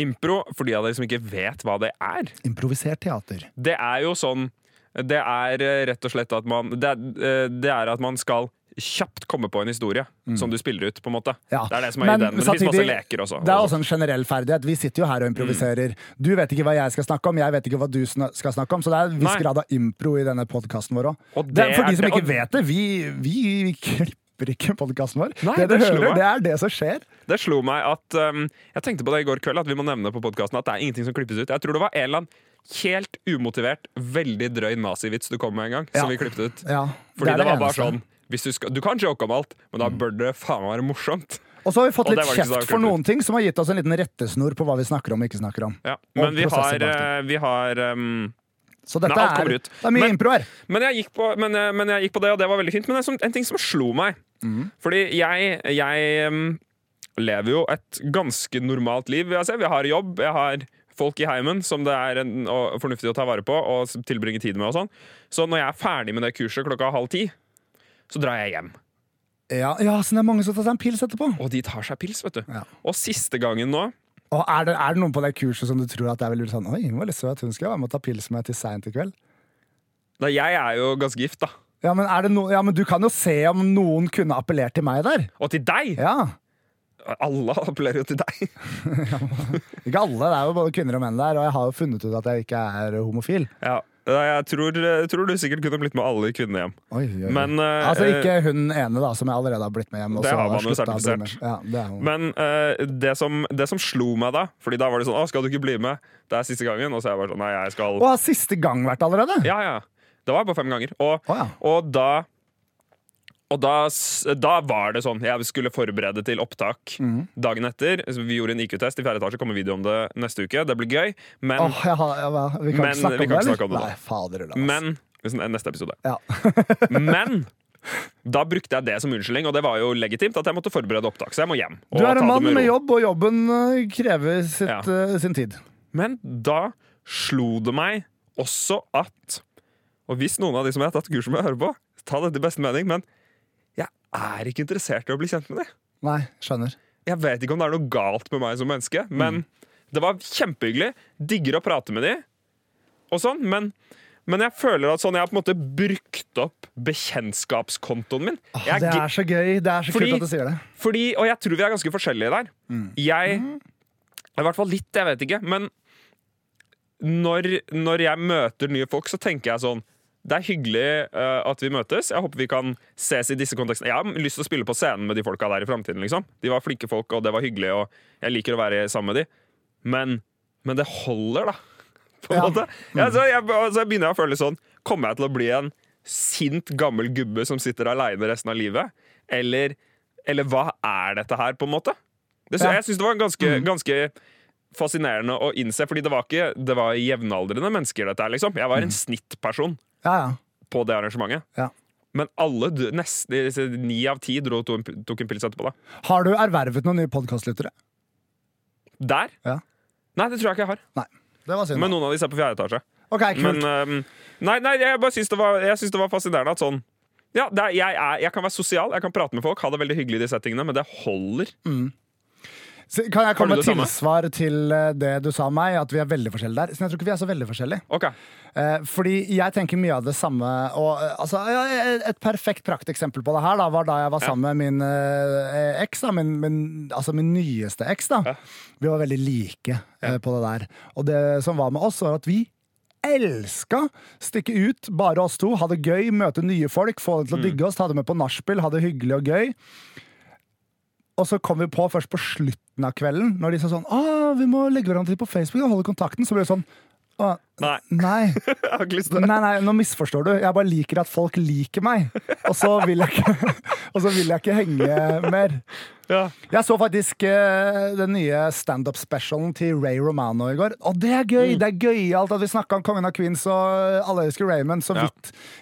C: Impro, for de av dere som ikke vet hva det er.
D: Improvisert teater.
C: Det er jo sånn Det er eh, rett og slett at man Det eh, det er at man skal kjapt komme på en historie som du spiller ut. på en måte
D: Ja.
C: Det er det som er
D: Men
C: ideen. Men det finnes masse leker også.
D: Det er også en generell ferdighet. Vi sitter jo her og
C: Mm.
D: improviserer. Du vet ikke hva jeg skal snakke om, jeg vet ikke hva du skal snakke om. Så det er en viss
C: Nei.
D: grad av impro i denne podkasten vår òg. For de som
C: det-
D: ikke
C: og-
D: vet det, vi, vi, vi [laughs] klipper ikke podkasten vår.
C: Nei,
D: det du
C: det
D: hører, det er det som skjer.
C: Det slo meg at um, Jeg tenkte på det i går kveld, at vi må nevne på podkasten at det er ingenting som klippes ut. Jeg tror det var en eller annen helt umotivert, veldig drøy nazivits du kom med en gang,
D: Ja.
C: som vi klippet ut.
D: Ja,
C: Fordi det,
D: er
C: var bare sånn hvis du, skal, du kan joke om alt, men da bør det faen meg være morsomt.
D: Og så har vi fått litt kjeft for noen ting som har gitt oss en liten rettesnor på hva vi snakker om og ikke snakker om.
C: Ja. Men vi har, eh, vi har um,
D: Så dette
C: nei,
D: er, det er mye
C: Men-
D: impro her.
C: Men jeg, gikk på, men, eh, men jeg gikk på det, og det var veldig fint. Men det er en ting som slo meg Fordi jeg, jeg em, lever jo et ganske normalt liv. vil jeg. Vi har jobb, jeg har folk i heimen som det er en, fornuftig å ta vare på og tilbringe tid med. og sånn Så når jeg er ferdig med det kurset klokka halv ti, så drar jeg hjem.
D: Ja, ja, så det er mange som tar seg en pils etterpå.
C: Og de tar seg pils, vet du.
D: Ja.
C: Og siste gangen nå
D: Og er det, er det noen på det kurset som du tror at det er veldig sånn Oi, hun var litt søt, hun skal jeg være med og ta pils med til seint i kveld?
C: Nei, Jeg er jo ganske gift, da.
D: Ja men, er det no, ja, men du kan jo se om noen kunne appellert til meg der.
C: Og til deg!
D: Ja.
C: Alle appellerer jo til deg. [laughs]
D: Ikke alle, det er jo både kvinner og menn der, og jeg har jo funnet ut at jeg ikke er homofil.
C: Ja. Jeg tror, jeg tror du sikkert kunne blitt med alle i hjem.
D: Oi, oi, oi.
C: Men, uh,
D: altså ikke hun ene, da, som jeg allerede har blitt med hjem.
C: Det
D: så
C: har man jo sertifisert.
D: Ja, det.
C: Men uh, det, som, det som slo meg da Fordi da var det sånn Å, skal du ikke bli med? Det er siste gangen. Og så jeg bare sånn Nei, jeg skal
D: Og har siste gang vært allerede?
C: Ja, ja. Det var bare fem ganger. Og,
D: oh, ja.
C: og da og da, da var det sånn Jeg skulle forberede til opptak
D: mm.
C: dagen etter. Vi gjorde en IQ-test i fjerde etasje. Kommer video om det neste uke. Det blir gøy. Men,
D: Åh, ja, ja, vi kan
C: Men
D: ikke snakke om
C: kan snakke om det.
D: Nei, fader
C: men Neste episode.
D: Ja. [laughs]
C: Men da brukte jeg det som unnskyldning, og det var jo legitimt at jeg måtte forberede opptak. Så jeg må hjem.
D: Du er en mann med
C: med,
D: jobb, og jobben øh, krever sitt, øh, sin tid.
C: Men da slo det meg også at Og hvis noen av de som jeg har tatt kurs med, hører på, ta det til beste mening, men er ikke interessert i å bli kjent med dem.
D: Nei, skjønner.
C: Jeg vet ikke om det er noe galt med meg som menneske, men det var kjempehyggelig. Digger å prate med de og sånn, men men jeg føler at sånn, jeg har på en måte brukt opp bekjentskapskontoen min.
D: Åh,
C: Jeg
D: det er så gøy. Det er så
C: Fordi-
D: kult at du sier det.
C: Fordi, og jeg tror vi er ganske forskjellige der. Jeg I hvert fall litt, jeg vet ikke. Men når, når jeg møter nye folk, så tenker jeg sånn Det er hyggelig uh, at vi møtes. Jeg håper vi kan ses i disse kontekstene. Jeg har lyst til å spille på scenen med de folka der i framtiden. Liksom. De var flinke folk, og det var hyggelig, og jeg liker å være sammen med de. Men, men det holder, da. På en
D: Ja.
C: måte. Ja, så, jeg, så jeg begynner å føle sånn Kommer jeg til å bli en sint, gammel gubbe som sitter aleine resten av livet? Eller, eller hva er dette her, på en måte? Det. Jeg syns det var ganske, ganske fascinerende å innse, fordi det var ikke Det var jevnaldrende mennesker, dette her, liksom. Jeg var en snittperson
D: Ja, ja.
C: på det arrangementet.
D: Ja.
C: Men alle, nesten ni av ti dro tok en, tok en pils etterpå. da
D: Har du ervervet noen nye podkastlyttere?
C: Der?
D: Ja.
C: Nei, det tror jeg ikke jeg har.
D: Nei. Det var synd.
C: Men noen av de ser på fjerde etasje.
D: Ok, kult.
C: Men um, Nei, nei jeg bare syns det, var- jeg syns det var fascinerende at sånn ja, er, jeg, er, jeg kan være sosial, jeg kan prate med folk, ha det veldig hyggelig i de settingene, men det holder.
D: Så Kan jeg komme med tilsvar til eh, det du sa om meg? At vi er veldig forskjellige der. Så jeg tror ikke vi er så veldig forskjellige.
C: Ok,
D: Eh, fordi jeg tenker mye av det samme og, eh, altså, Et perfekt prakteksempel på det her da, var da jeg var sammen med min eks. Da, min, min, altså min nyeste eks. da. Vi var veldig like på det der. Og det som var med oss, var at vi elska stikke ut, bare oss to. Ha det gøy, møte nye folk, få dem til å digge oss, ta dem med på nachspiel, ha det hyggelig og gøy. Og så kom vi på først på slutten av kvelden, når de sa sånn Å, vi må legge hverandre på Facebook og holde kontakten. Så ble det sånn «Å,
C: Nei,
D: Nei, [laughs] nei, nei, nå misforstår du. Jeg bare liker at folk liker meg. Og så vil jeg ikke, [laughs] og så vil jeg ikke henge mer.
C: Ja.
D: Jeg så faktisk uh, den nye standup-specialen til Ray Romano i går. Og det er gøy! Det er gøyalt at vi snakka om Kongen av Queens og Alle elsker Raymond så
C: Ja.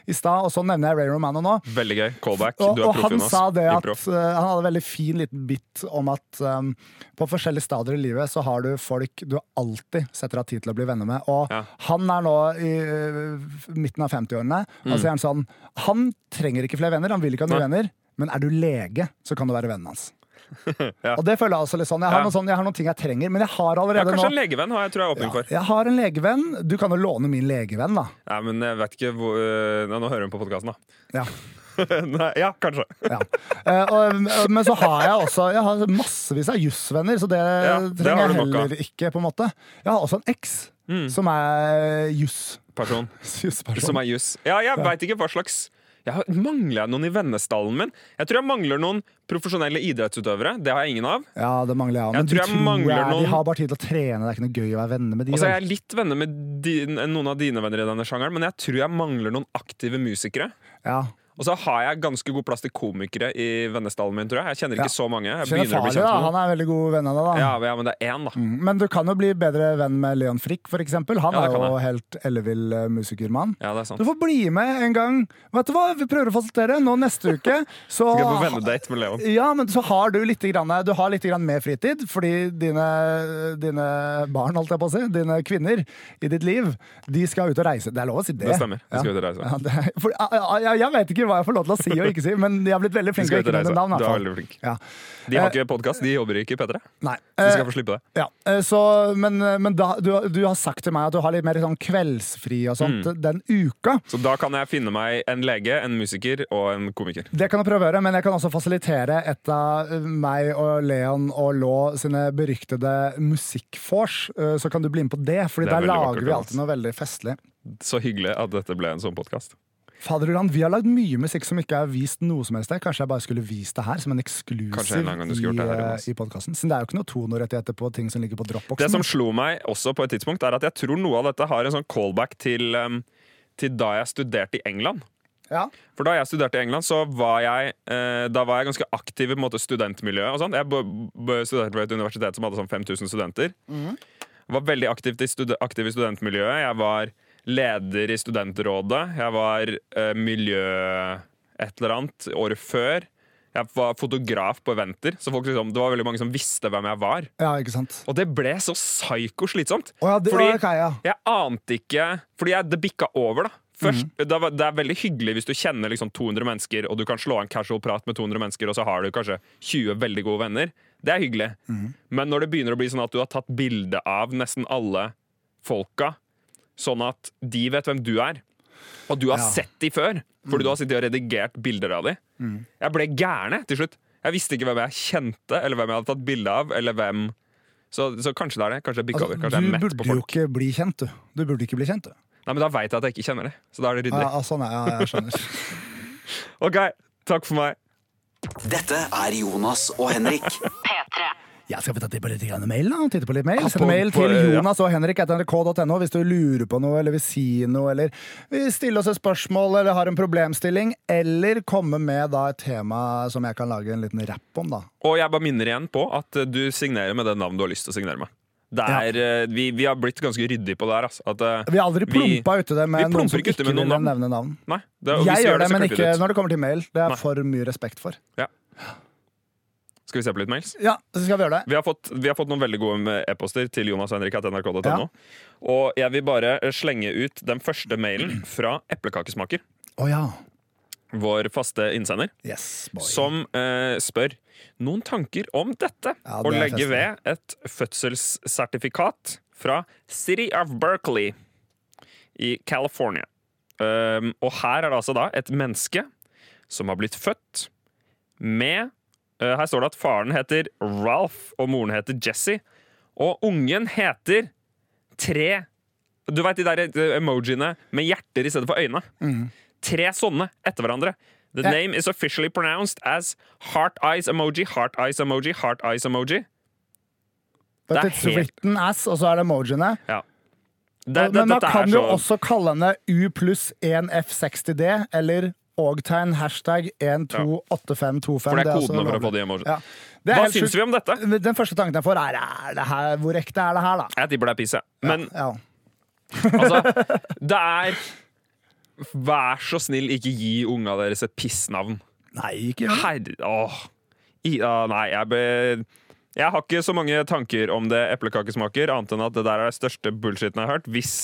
D: i stad, og så nevner jeg Ray Romano nå.
C: Veldig gøy. Callback.
D: Og, og han sa det at uh, Han hadde en veldig fin liten bit om at um, på forskjellige stadier i livet så har du folk du alltid setter av tid til å bli venner med. Og
C: Ja.
D: Han er nå i uh, midten av 50-årene, Mm. så er han sånn Han trenger ikke flere venner, han vil ikke ha nye
C: ja.
D: Venner, men er du lege, så kan du være vennen hans. [laughs]
C: Ja.
D: Og det føler jeg også litt sånn. Jeg har,
C: Ja.
D: sånn, jeg har noen ting jeg trenger, men jeg har
C: Ja,
D: allerede
C: kanskje en legevenn har jeg tror jeg er åpning for.
D: jeg har en legevenn. Du kan jo låne min legevenn, da.
C: Ja, men jeg vet ikke hvor øh, Nå hører hun på podkasten, da.
D: Ja. [laughs]
C: Nei, ja, kanskje.
D: Ja. Eh, og, men så har jeg også Jeg har massevis av jussvenner, så det
C: Ja,
D: trenger
C: det
D: jeg heller ikke. på en måte Jeg har også en eks som er [laughs] Jussperson.
C: Som er juss. Ja, jeg veit ikke hva slags jeg har, Mangler jeg noen i vennestallen min? Jeg tror jeg mangler noen profesjonelle idrettsutøvere. Det har jeg ingen av.
D: Ja, det mangler jeg.
C: Jeg tror jeg
D: tror
C: mangler
D: jeg,
C: noen-
D: de har bare tid til å trene. Det er ikke noe gøy å være venner med de.
C: Og så er jeg litt venner med din, noen av dine venner i denne sjangeren, men jeg tror jeg mangler noen aktive musikere.
D: ja.
C: Og så har jeg ganske god plass til komikere i vennestallen min, tror jeg. Jeg kjenner ikke
D: Ja.
C: så mange. Jeg
D: Kjenner
C: kjent
D: da. Han er veldig god venn av deg. da
C: Ja, ja, men det er én, da.
D: Mm, Men du kan jo bli bedre venn med Leon Frick, for eksempel. Han
C: Ja,
D: er jo
C: jeg.
D: helt ellevill eh, musikermann.
C: Ja, det er sant.
D: Du får bli med en gang. Vet du hva, Vi prøver å fasiltere. Nå neste uke [laughs] så
C: Skal jeg på vennedate med Leon?
D: Ja, men så har du litt, grann, du har litt grann mer fritid, fordi dine, dine barn, holdt jeg på å si, dine kvinner i ditt liv, de skal ut og reise. Det er lov å si det.
C: Det stemmer. De skal ut og reise.
D: Er, for, jeg, jeg vet ikke hva jeg får lov til å si og ikke si, men jeg har blitt veldig
C: De
D: flink til å ikke nevne navn.
C: Du er veldig flink.
D: Ja.
C: De har ikke podkast, de jobber ikke i P3.
D: Nei.
C: De skal
D: Eh,
C: få slippe det.
D: Ja, eh, så, men, men da, du, du har sagt til meg at du har litt mer sånn kveldsfri og sånt
C: Mm.
D: den uka.
C: Så da kan jeg finne meg en lege, en musiker og en komiker.
D: Det kan du prøve å gjøre, men jeg kan også fasilitere et av meg og Leon og Lå sine beryktede musikkvors. eh, Så kan du bli med på det,
C: er
D: der lager vi alltid noe veldig festlig.
C: Så hyggelig at dette ble en sånn podkast.
D: Faderullan, vi har lagd mye musikk som ikke er vist noe som helst. Kanskje jeg bare skulle vist det her som en
C: en
D: eksklusiv
C: her,
D: i, eh, i podkasten. Siden det er jo ikke noe tonorettigheter på ting som ligger på
C: Det som slo meg også på et tidspunkt, er at jeg tror noe av dette har en sånn callback til, um, til da jeg studerte i England.
D: ja.
C: For da jeg studerte i England, så var jeg, eh, da var jeg ganske aktiv i en måte, studentmiljøet. og sånn. Jeg studerte på et universitet som hadde sånn 5000 studenter. Var veldig aktiv i, stud aktiv i studentmiljøet. Jeg var leder i studentrådet. Jeg var eh, miljø et eller annet året før. Jeg var fotograf på eventer, så folk liksom, det var veldig mange som visste hvem jeg var.
D: ja, ikke sant.
C: Og det ble så psyko slitsomt.
D: Oh, ja, det,
C: Fordi-
D: okay, ja.
C: Jeg ante ikke Fordi jeg, det bikka over, da. Først,
D: mm.
C: det, det er veldig hyggelig hvis du kjenner liksom 200 mennesker, og du kan slå en casual prat med 200 mennesker, og så har du kanskje 20 veldig gode venner. Det er hyggelig.
D: Mm.
C: Men når det begynner å bli sånn at du har tatt bilde av nesten alle folka, sånn at de vet hvem du er, og du har
D: Ja.
C: sett de før, fordi du har sittet og redigert bilder av de.
D: Mm.
C: Jeg ble gæren til slutt. Jeg visste ikke hvem jeg kjente, eller hvem jeg hadde tatt bilde av, eller hvem så, så kanskje det er det. Kanskje det er
D: Altså,
C: over. Kanskje jeg er
D: du
C: mett på
D: burde jo ikke bli kjent, du. Du burde ikke bli kjent, du.
C: Nei, men Da veit jeg at jeg ikke kjenner det. Så da er det ryddig.
D: ja, sånn er, ja, jeg skjønner. [laughs]
C: Ok, takk for meg.
A: Dette er Jonas og Henrik.
B: P3.
D: Ja, skal vi ta titte på litt mail, da? Titte på litt mail?
C: Ja,
D: Send mail til. Jonas og Henrik etter nrk.no hvis du lurer på noe, eller vil si noe, eller vil stille oss et spørsmål, eller har en problemstilling, eller komme med da et tema som jeg kan lage en liten rapp om, da.
C: Og jeg bare minner igjen på at du signerer med det navnet du har lyst til å signere med. Det er, eh, vi, vi har blitt ganske ryddige på det her. Altså. At, eh,
D: Vi har aldri plumpa uti det med noen som
C: ikke
D: ikke vil nevne navn.
C: nei, det,
D: Jeg gjør det, men ikke når det kommer til mail. Det er
C: Nei.
D: for mye respekt for.
C: Skal vi se på litt mails?
D: Ja, så skal vi gjøre det.
C: Vi har fått, vi har fått noen veldig gode e-poster til Jonas og Henrik at nrk.no.
D: Ja.
C: Og jeg vil bare eh, slenge ut den første mailen fra Eplekakesmaker.
D: Oh, ja.
C: Vår faste innsender.
D: Yes,
C: som eh, spør noen tanker om dette.
D: Ja, det å
C: legge
D: festen.
C: ved et fødselssertifikat fra City of Berkeley i California. Um, og her er det altså da et menneske som har blitt født med eh, Her står det at faren heter Ralph, og moren heter Jessie. Og ungen heter tre Du veit de der eh, emojiene med hjerter i stedet for øyne? Tre sånne etter hverandre. The
D: yeah.
C: name is officially pronounced as heart eyes emoji, heart eyes emoji, heart eyes emoji.
D: But
C: det er
D: it's
C: helt-
D: written as, og så er det emojiene.
C: Ja. Det,
D: Men
C: det,
D: man kan jo
C: så
D: også kalle henne U pluss 1F60D, eller og-tegn hashtag 128525.
C: For det er kodene for å få.
D: Ja. Det er
C: Hva syns vi om dette?
D: Den første tanken jeg får, er, er det her, hvor ekte er det her, da?
C: Jeg tipper det er piss, jeg. Men
D: ja.
C: altså, [laughs] det er Vær så snill, ikke gi unga deres et pissnavn.
D: Nei, ikke gjør.
C: Herre Åh. I, uh, nei, jeg be... Jeg har ikke så mange tanker om det eplekakesmaker, annet enn at det der er det største bullshiten jeg har hørt. Hvis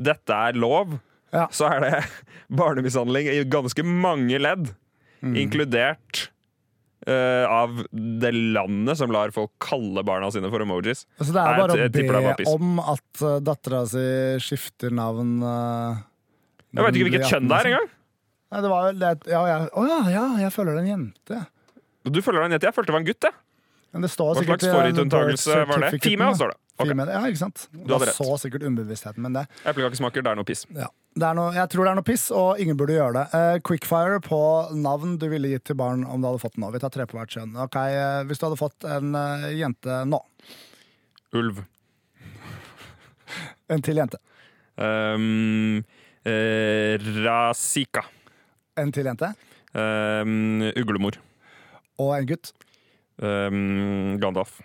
C: dette er lov,
D: Ja.
C: så er det [laughs] barnemishandling i ganske mange ledd,
D: Mm.
C: inkludert uh, av det landet som lar folk kalle barna sine for emojis.
D: Altså, det er bare
C: jeg- jeg
D: å
C: det
D: be om at uh, dattera si skifter navn uh,
C: Jeg vet ikke hvilket kjønn det er engang!
D: Nei, det var det ja, jeg, Å ja, ja, jeg føler det er en jente.
C: Du føler deg en jente? Jeg følte det var en gutt, jeg.
D: Men det står
C: Hva slags
D: forutundtagelse
C: var det? Female, står det. Ok.
D: Female, Ja, ikke sant?
C: hadde rett.
D: så sikkert underbevisstheten, min det.
C: Eplekakesmaker, det er noe piss.
D: Ja. Er noe, jeg tror det er noe piss, og ingen burde gjøre det. Uh, quickfire på navn du ville gitt til barn om du hadde fått den nå. Vi tar tre på hvert kjønn. Ok, uh, Hvis du hadde fått en uh, jente nå.
C: Ulv. [laughs]
D: En til jente.
C: Um, eh, Rasika.
D: En til jente.
C: Um, uglemor.
D: Og en gutt.
C: Um, Gandalf.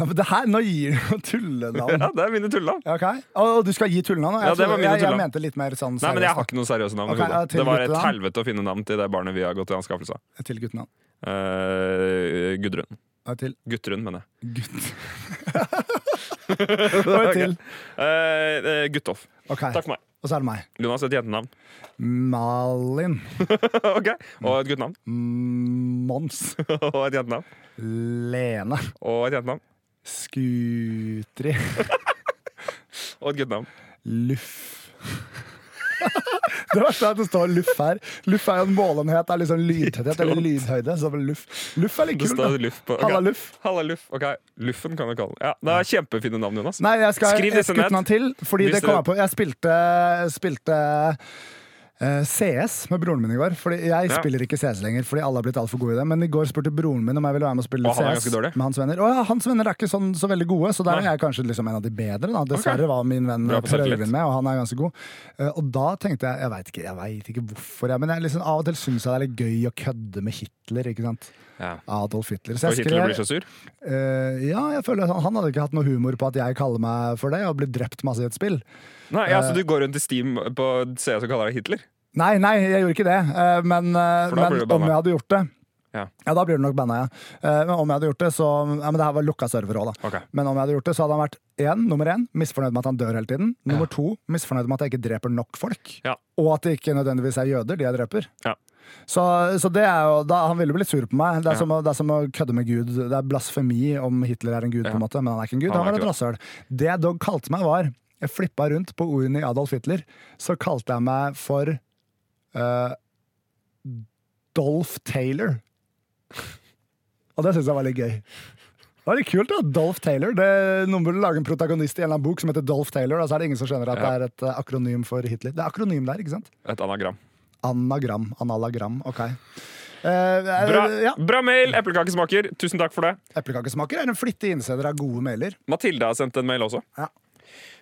D: Ja, men Det her, Nå gir du noen [laughs] tullenavn.
C: Ja, det er mine tullenavn.
D: Ok, Og og du skal gi tullenavn?
C: Ja, det var mine
D: jeg, jeg mente litt mer sånn
C: Nei, men jeg har ikke noen seriøse navn. Okay,
D: ja,
C: det var et helvete å finne navn til det barnet vi har gått til anskaffelse av.
D: Til guttenavn.
C: Uh, Gudrun.
D: Og til
C: Guttrun, mener jeg.
D: gutt. [laughs] Og et til.
C: Eh, eh, Guttoff.
D: Okay.
C: Takk for meg.
D: Og så er det meg.
C: Jonas, et jentenavn.
D: Malin. [laughs]
C: ok, Og et guttenavn.
D: Mons.
C: og et jentenavn.
D: Lene.
C: Og et jentenavn.
D: Skutri. [laughs]
C: Og et guttenavn.
D: Luff. [laughs] Det verste er at det står luff her. Luff er jo en målenhet er liksom lydtetthet eller lydhøyde. Så luff. luff er litt
C: Det
D: kult. da.
C: luff på okay.
D: Halla, Luff.
C: Halla, luff. Ok, Luffen kan vi kalle den. Ja, det er kjempefine navn, Jonas.
D: Nei, jeg skal
C: Skriv disse ned.
D: til, fordi
C: Hvis
D: det kom jeg på. Jeg spilte, spilte eh, CS med broren min i går. Fordi Jeg
C: Ja.
D: spiller ikke CS lenger, fordi alle har blitt altfor gode i det. Men i går spurte broren min om jeg ville være med og spille
C: Og
D: CS med hans venner. Og ja, hans venner er ikke sånn, så veldig gode, så der er jeg kanskje liksom en av de bedre. Da. Dessverre var min venn. Øyvind med, og han er ganske god. Uh, og da tenkte jeg Jeg veit ikke, ikke hvorfor, jeg, men jeg liksom, av og til syns jeg det er litt gøy å kødde med Hitler. ikke sant?
C: Ja.
D: Adolf Hitler. Så
C: Og Hitler blir så sur.
D: Uh, ja, jeg føler han, han hadde ikke hatt noe humor på at jeg kaller meg for det, og blir drept masse i et spill.
C: Nei, ja, Så du går rundt i Steam på CS og kaller deg Hitler?
D: Nei, nei, jeg gjorde ikke det, Uh, men, eh, men om jeg hadde gjort det
C: Ja.
D: da blir du nok banna, ja. Eh, Men om jeg hadde gjort det, så ja, Men det her var lukka server òg, da.
C: Ok.
D: Men om jeg hadde gjort det, så hadde han vært én, nummer én, misfornøyd med at han dør hele tiden. Nummer to, misfornøyd med at jeg ikke dreper nok folk.
C: Ja.
D: Og at det ikke nødvendigvis er jøder, de jeg dreper.
C: Ja.
D: Så, så det er jo, da, Han ville blitt sur på meg. Det er,
C: Ja.
D: som det er som å kødde med Gud. Det er blasfemi om Hitler er en gud, på en måte, men han er ikke en gud.
C: Han
D: Han, var et rasshøl. Det dog kalte meg, var Jeg flippa rundt på ordene i Adolf Hitler. Så kalte jeg meg for uh, Dolph Taylor. Og det syns jeg var litt gøy. Det var litt kult, da. Dolph Taylor. Det, noen burde lage en protagonist i en eller annen bok som heter Dolph Taylor, og så er det ingen som skjønner at
C: Ja.
D: det er et eh, akronym for Hitler. Det er akronym der, ikke sant?
C: Et anagram.
D: Anagram. Analagram. Ok. Eh,
C: Bra,
D: ja.
C: bra mail, eplekakesmaker. Tusen takk for det.
D: Eplekakesmaker er en flittig innsender av gode mailer.
C: Mathilde har sendt en mail også.
D: Ja.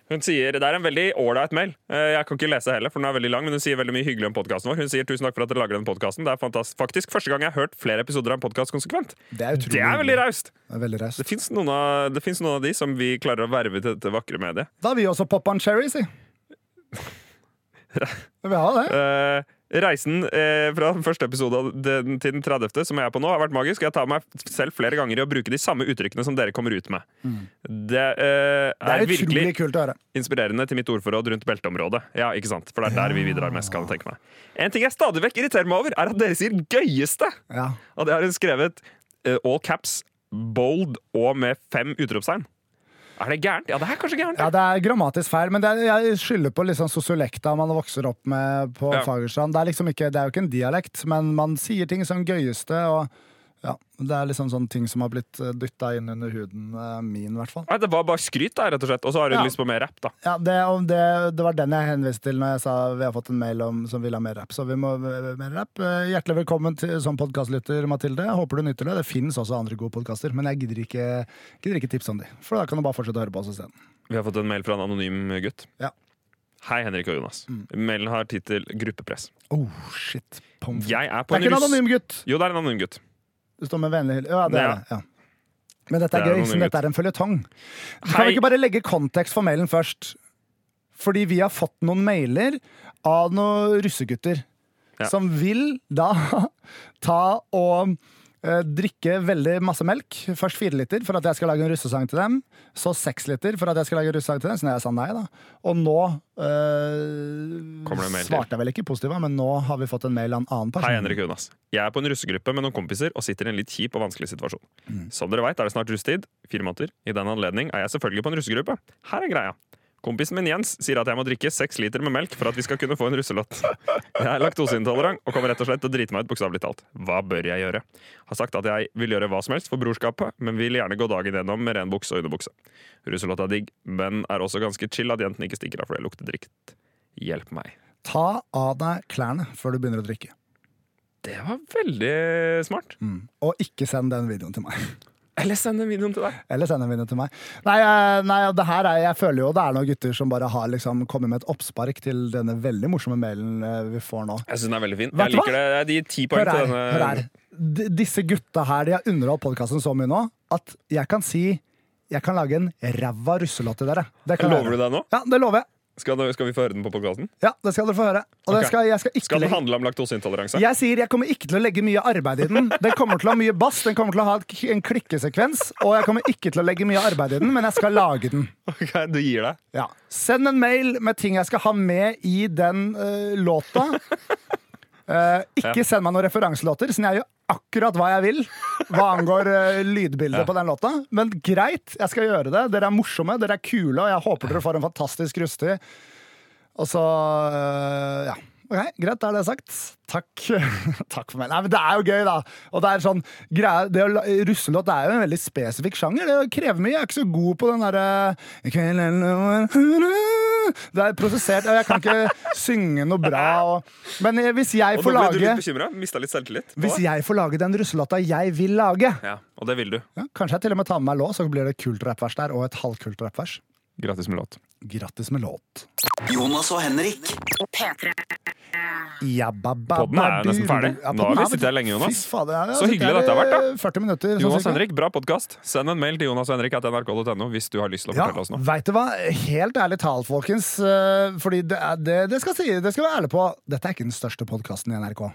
C: Hun sier, Det er en veldig ålreit mail. Eh, Jeg kan ikke lese heller, for den er veldig lang, men hun sier veldig mye hyggelig om podkasten vår. Hun sier tusen takk for at dere lager den podkasten. Det er faktisk første gang jeg har hørt flere episoder av en podkast konsekvent.
D: Det er
C: Det er veldig raust!
D: Det er.
C: Det fins noen, noen av de som vi klarer å verve til dette vakre mediet.
D: Da har vi også pop on cherry, si. [laughs] Vi har det.
C: Eh, reisen eh, fra den første episode den, til den 30., som jeg er på nå, har vært magisk. Jeg tar meg selv flere ganger i å bruke de samme uttrykkene som dere kommer ut med. Det, eh,
D: Det er
C: er virkelig inspirerende til mitt ordforråd rundt belteområdet. Ja, ikke sant? For det er der vi bidrar mest, kan jeg tenke meg. En ting jeg stadig vekk irriterer meg over, er at dere sier 'gøyeste'!
D: Ja.
C: Og det har hun skrevet eh, all caps, bold og med fem utropstegn. Er det gærent? Ja, det er kanskje gærent.
D: ja, det er grammatisk feil, men det er, jeg skylder på liksom sosiolekta man vokser opp med på
C: Ja.
D: Fagerstrand. Det er liksom ikke, det er jo ikke en dialekt, men man sier ting som gøyeste, og ja, det er liksom sånne ting som har blitt dytta inn under huden eh, min, i hvert fall.
C: Det var bare skryt, da, rett og slett. Og så har du
D: Ja.
C: lyst på mer rapp, da.
D: Ja, det, det, det var den jeg henviste til når jeg sa vi har fått en mail om, som vil ha mer rapp. Så vi må ha mer rapp. Eh, Hjertelig velkommen til, som podkastlytter, Mathilde. Håper du nytter det. Det finnes også andre gode podkaster, men jeg gidder ikke, gidder ikke tipse om de. For da kan du bare fortsette å høre på oss isteden.
C: Vi har fått en mail fra en anonym gutt.
D: Ja.
C: Hei, Henrik og Jonas.
D: Mm.
C: Mailen har tittel 'Gruppepress'.
D: Oh, shit.
C: Jeg er
D: Det
C: på
D: er ikke en anonym gutt!
C: Jo, det er en anonym gutt.
D: Det står med vennlig hyll. Ja, det er det. Ja. Men dette er,
C: Det er
D: gøy, siden dette er en føljetong. Kan vi ikke bare legge kontekst for mailen først? Fordi vi har fått noen mailer av noen russegutter
C: Ja.
D: som vil da [laughs] ta og drikke veldig masse melk. Først fire liter for at jeg skal lage en russesang til dem. Så seks liter for at jeg skal lage en russesang til dem. Så jeg sa nei, da. Og nå eh,
C: til?
D: svarte jeg vel ikke positivt, men nå har vi fått en mail av en annen person.
C: Hei, Henrik Jonas. Jeg er på en russegruppe med noen kompiser og sitter i en litt kjip og vanskelig situasjon.
D: Mm.
C: Som dere vet, er det snart russetid. Fire måneder. I den anledning er jeg selvfølgelig på en russegruppe. Her er greia. Kompisen min Jens sier at jeg må drikke seks liter med melk for at vi skal kunne få en russelott. Jeg er laktoseintolerant og kommer rett og slett til å drite meg ut, bokstavelig talt. Hva bør jeg gjøre? Har sagt at jeg vil gjøre hva som helst for brorskapet, men vil gjerne gå dagen gjennom med ren bukse og underbukse. Russelott er digg, men er også ganske chill at jentene ikke stikker av fordi jeg lukter drikt. Hjelp meg.
D: Ta av deg klærne før du begynner å drikke.
C: Det var veldig smart.
D: Og ikke send den videoen til meg.
C: Eller send den videoen til deg.
D: Eller send en video til meg. Nei, nei det her er, jeg føler jo det er noen gutter som bare har liksom kommet med et oppspark til denne veldig morsomme mailen eh, vi får nå.
C: Jeg syns den er veldig fin.
D: Vet
C: Jeg
D: du hva?
C: liker det. Gir ti poeng til denne.
D: Hør her. Disse gutta her de har underholdt podkasten så mye nå at jeg kan si jeg kan lage en ræva russelåt til dere. Det kan
C: Lover du det nå?
D: Ja, det lover jeg.
C: Skal, du- skal vi få høre den på podkasten?
D: Ja, Det skal dere få høre. Det skal, skal
C: Skal den handle om laktoseintoleranse?
D: Jeg sier jeg kommer ikke til å legge mye arbeid i den. Den kommer til å ha mye bass, den kommer til å ha en klikkesekvens, og jeg kommer ikke til å legge mye arbeid i den, men jeg skal lage den.
C: Ok, du gir deg?
D: Ja. Send en mail med ting jeg skal ha med i den uh, låta. Eh, ikke send meg noen referanselåter, siden jeg gjør akkurat hva jeg vil hva angår uh, lydbildet på den låta. Men greit, jeg skal gjøre det. Dere er morsomme, dere er kule, og jeg håper dere får en fantastisk rustig. Og så uh, ja. Ok, Greit, da er det sagt. Takk. [laughs] Takk for meg. Nei, men Det er jo gøy, da. Og det er sånn, greie, det å Russelåt er jo en veldig spesifikk sjanger. Det krever mye. Jeg er ikke så god på den derre er [laughs] det- er prosessert, og jeg kan ikke synge noe bra. Og, men eh, hvis jeg
C: Og
D: får
C: nå ble du
D: lage
C: litt bekymra? Mista litt selvtillit?
D: Hvis jeg får lage den russelåta jeg vil lage
C: Ja, og det vil du.
D: ja, Kanskje jeg til og med tar med meg låt, så blir det kult rappvers der, og et halvkult rappvers.
C: Grattis med låt.
D: Grattis med låt.
A: Jonas og Henrik.
B: P3.
C: Podden er nesten ferdig. Nå har vi sittet her lenge, Jonas.
D: Fader, jeg
C: Så hyggelig dette har vært,
D: da 40 minutter. sånn
C: Jonas
D: og
C: Henrik, bra podkast. Send en mail til Jonas og Henrik at nrk.no hvis du har lyst til å
D: Ja,
C: fortelle oss noe.
D: vet du hva? Helt ærlig talt, folkens. eh, Fordi det, det, det skal si, det skal være ærlig på. Dette er ikke den største podkasten i NRK.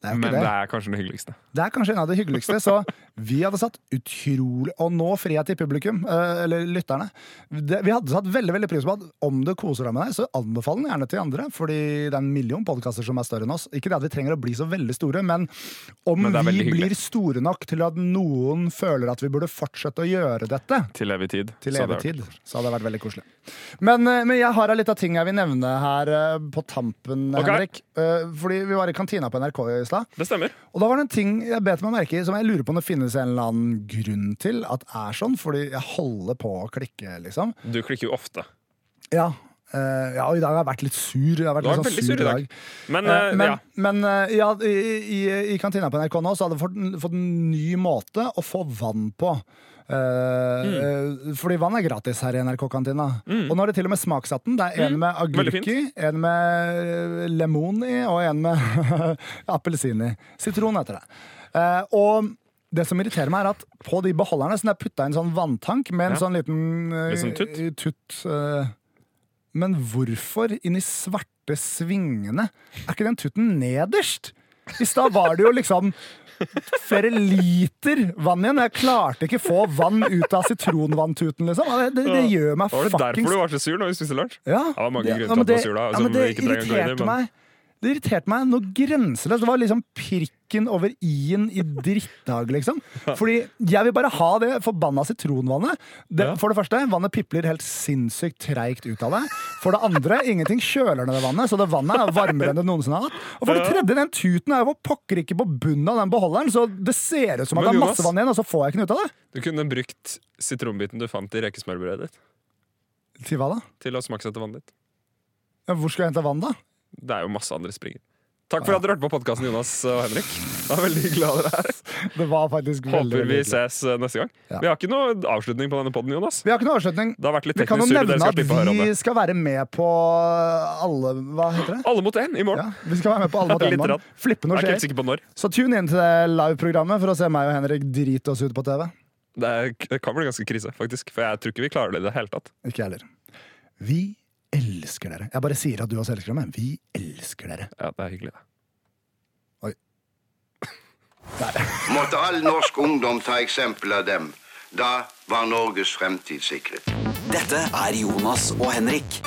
D: Det er jo
C: Men det
D: det.
C: er kanskje det hyggeligste.
D: Det er kanskje en av de hyggeligste, så vi hadde satt utrolig Og nå frir jeg til publikum, eh, eller lytterne. Vi hadde satt veldig veldig pris på at om du koser deg med deg, så anbefal den gjerne til andre. Fordi det er en million podkaster som er større enn oss. Ikke det at vi trenger å bli så veldig store, men om
C: Men
D: vi
C: hyggelig.
D: blir store nok til at noen føler at vi burde fortsette å gjøre dette,
C: Til evig tid.
D: til
C: Så
D: evig
C: er-
D: tid, så hadde det vært veldig koselig. Men, eh, men jeg har litt av ting jeg vil nevne her eh, på tampen,
C: okay.
D: Henrik. Fordi vi var i kantina på NRK i stad.
C: Det stemmer.
D: Og da var det en ting jeg bet meg merke i som jeg lurer på om det finnes en eller annen grunn til at det er sånn, fordi jeg holder på å klikke, liksom.
C: Du klikker jo ofte.
D: Ja, Uh, ja og i dag har jeg vært litt sur. Jeg har vært
C: Du har vært
D: sånn
C: veldig sur i dag. Men,
D: uh,
C: uh,
D: men
C: ja.
D: men ja, i, i, i kantina på NRK nå så hadde jeg fått, fått en ny måte å få vann på. Mm. Fordi vann er gratis her i NRK-kantina. Og nå er det til og med smaksatt den. Det er en med
C: Veldig
D: agurk i, en med lemon i, og en med [laughs] appelsin i. Sitron heter det. Og det som irriterer meg, er at på de beholderne så er det putta en sånn vanntank med en
C: Ja.
D: sånn liten
C: uh, sånn tutt?
D: tutt uh, men hvorfor inni svarte svingene er ikke den tutten nederst? I stad var det jo liksom flere liter vann igjen. Jeg klarte ikke få vann ut av sitronvanntuten, liksom. Det, det, det gjør meg
C: Var det derfor du var så sur når vi spiste lunsj?
D: ja,
C: Det var mange
D: ja,
C: grunner til at du var sur da,
D: ja, men det irriterte meg. Det irriterte meg noe grenseløst. Det var liksom prikken over i-en i drittdag, liksom. [laughs] Fordi jeg vil bare ha det forbanna sitronvannet. Det. For det første, vannet pipler helt sinnssykt treigt ut av det. For det andre, ingenting kjøler ned det vannet, så det vannet er varmere enn det noensinne har hatt. Og for det tredje, den tuten er jo pokker ikke på bunnen av den beholderen, så det ser ut som at det er masse vann igjen, og så får jeg ikke noe ut av det.
C: Du kunne brukt sitronbiten du fant i rekesmørbrødet ditt,
D: Til hva da?
C: til å smaksette vannet ditt.
D: Ja, Hvor skal jeg hente vann, da?
C: Det er jo masse andre springer. Takk for at dere hørte på podkasten, Jonas og Henrik. Det var veldig hyggelig å ha dere her. [laughs]
D: Det var faktisk veldig,
C: Håper vi ses eh, neste gang.
D: Ja.
C: Vi har ikke noe avslutning på denne podden, Jonas.
D: Vi har ikke noe avslutning.
C: Det har vært litt
D: Vi kan jo nevne at vi skal være med på alle Hva heter det?
C: Alle mot én i morgen.
D: Ja, vi skal være med på alle mot én i
C: morgen.
D: Flippe noe
C: ikke
D: skjer.
C: når.
D: Så tune inn til det live-programmet for å se meg og Henrik drite oss ut på TV.
C: Det, er, det kan bli ganske krise, faktisk. For jeg tror ikke vi klarer det i det hele tatt.
D: Ikke heller. Vi elsker dere. Jeg bare sier at du også elsker dem, men vi elsker dere.
C: Ja, det er hyggelig, det. [laughs]
E: Måtte all norsk ungdom ta eksempel av dem. Da var Norges fremtid sikret.
A: Dette er Jonas og Henrik.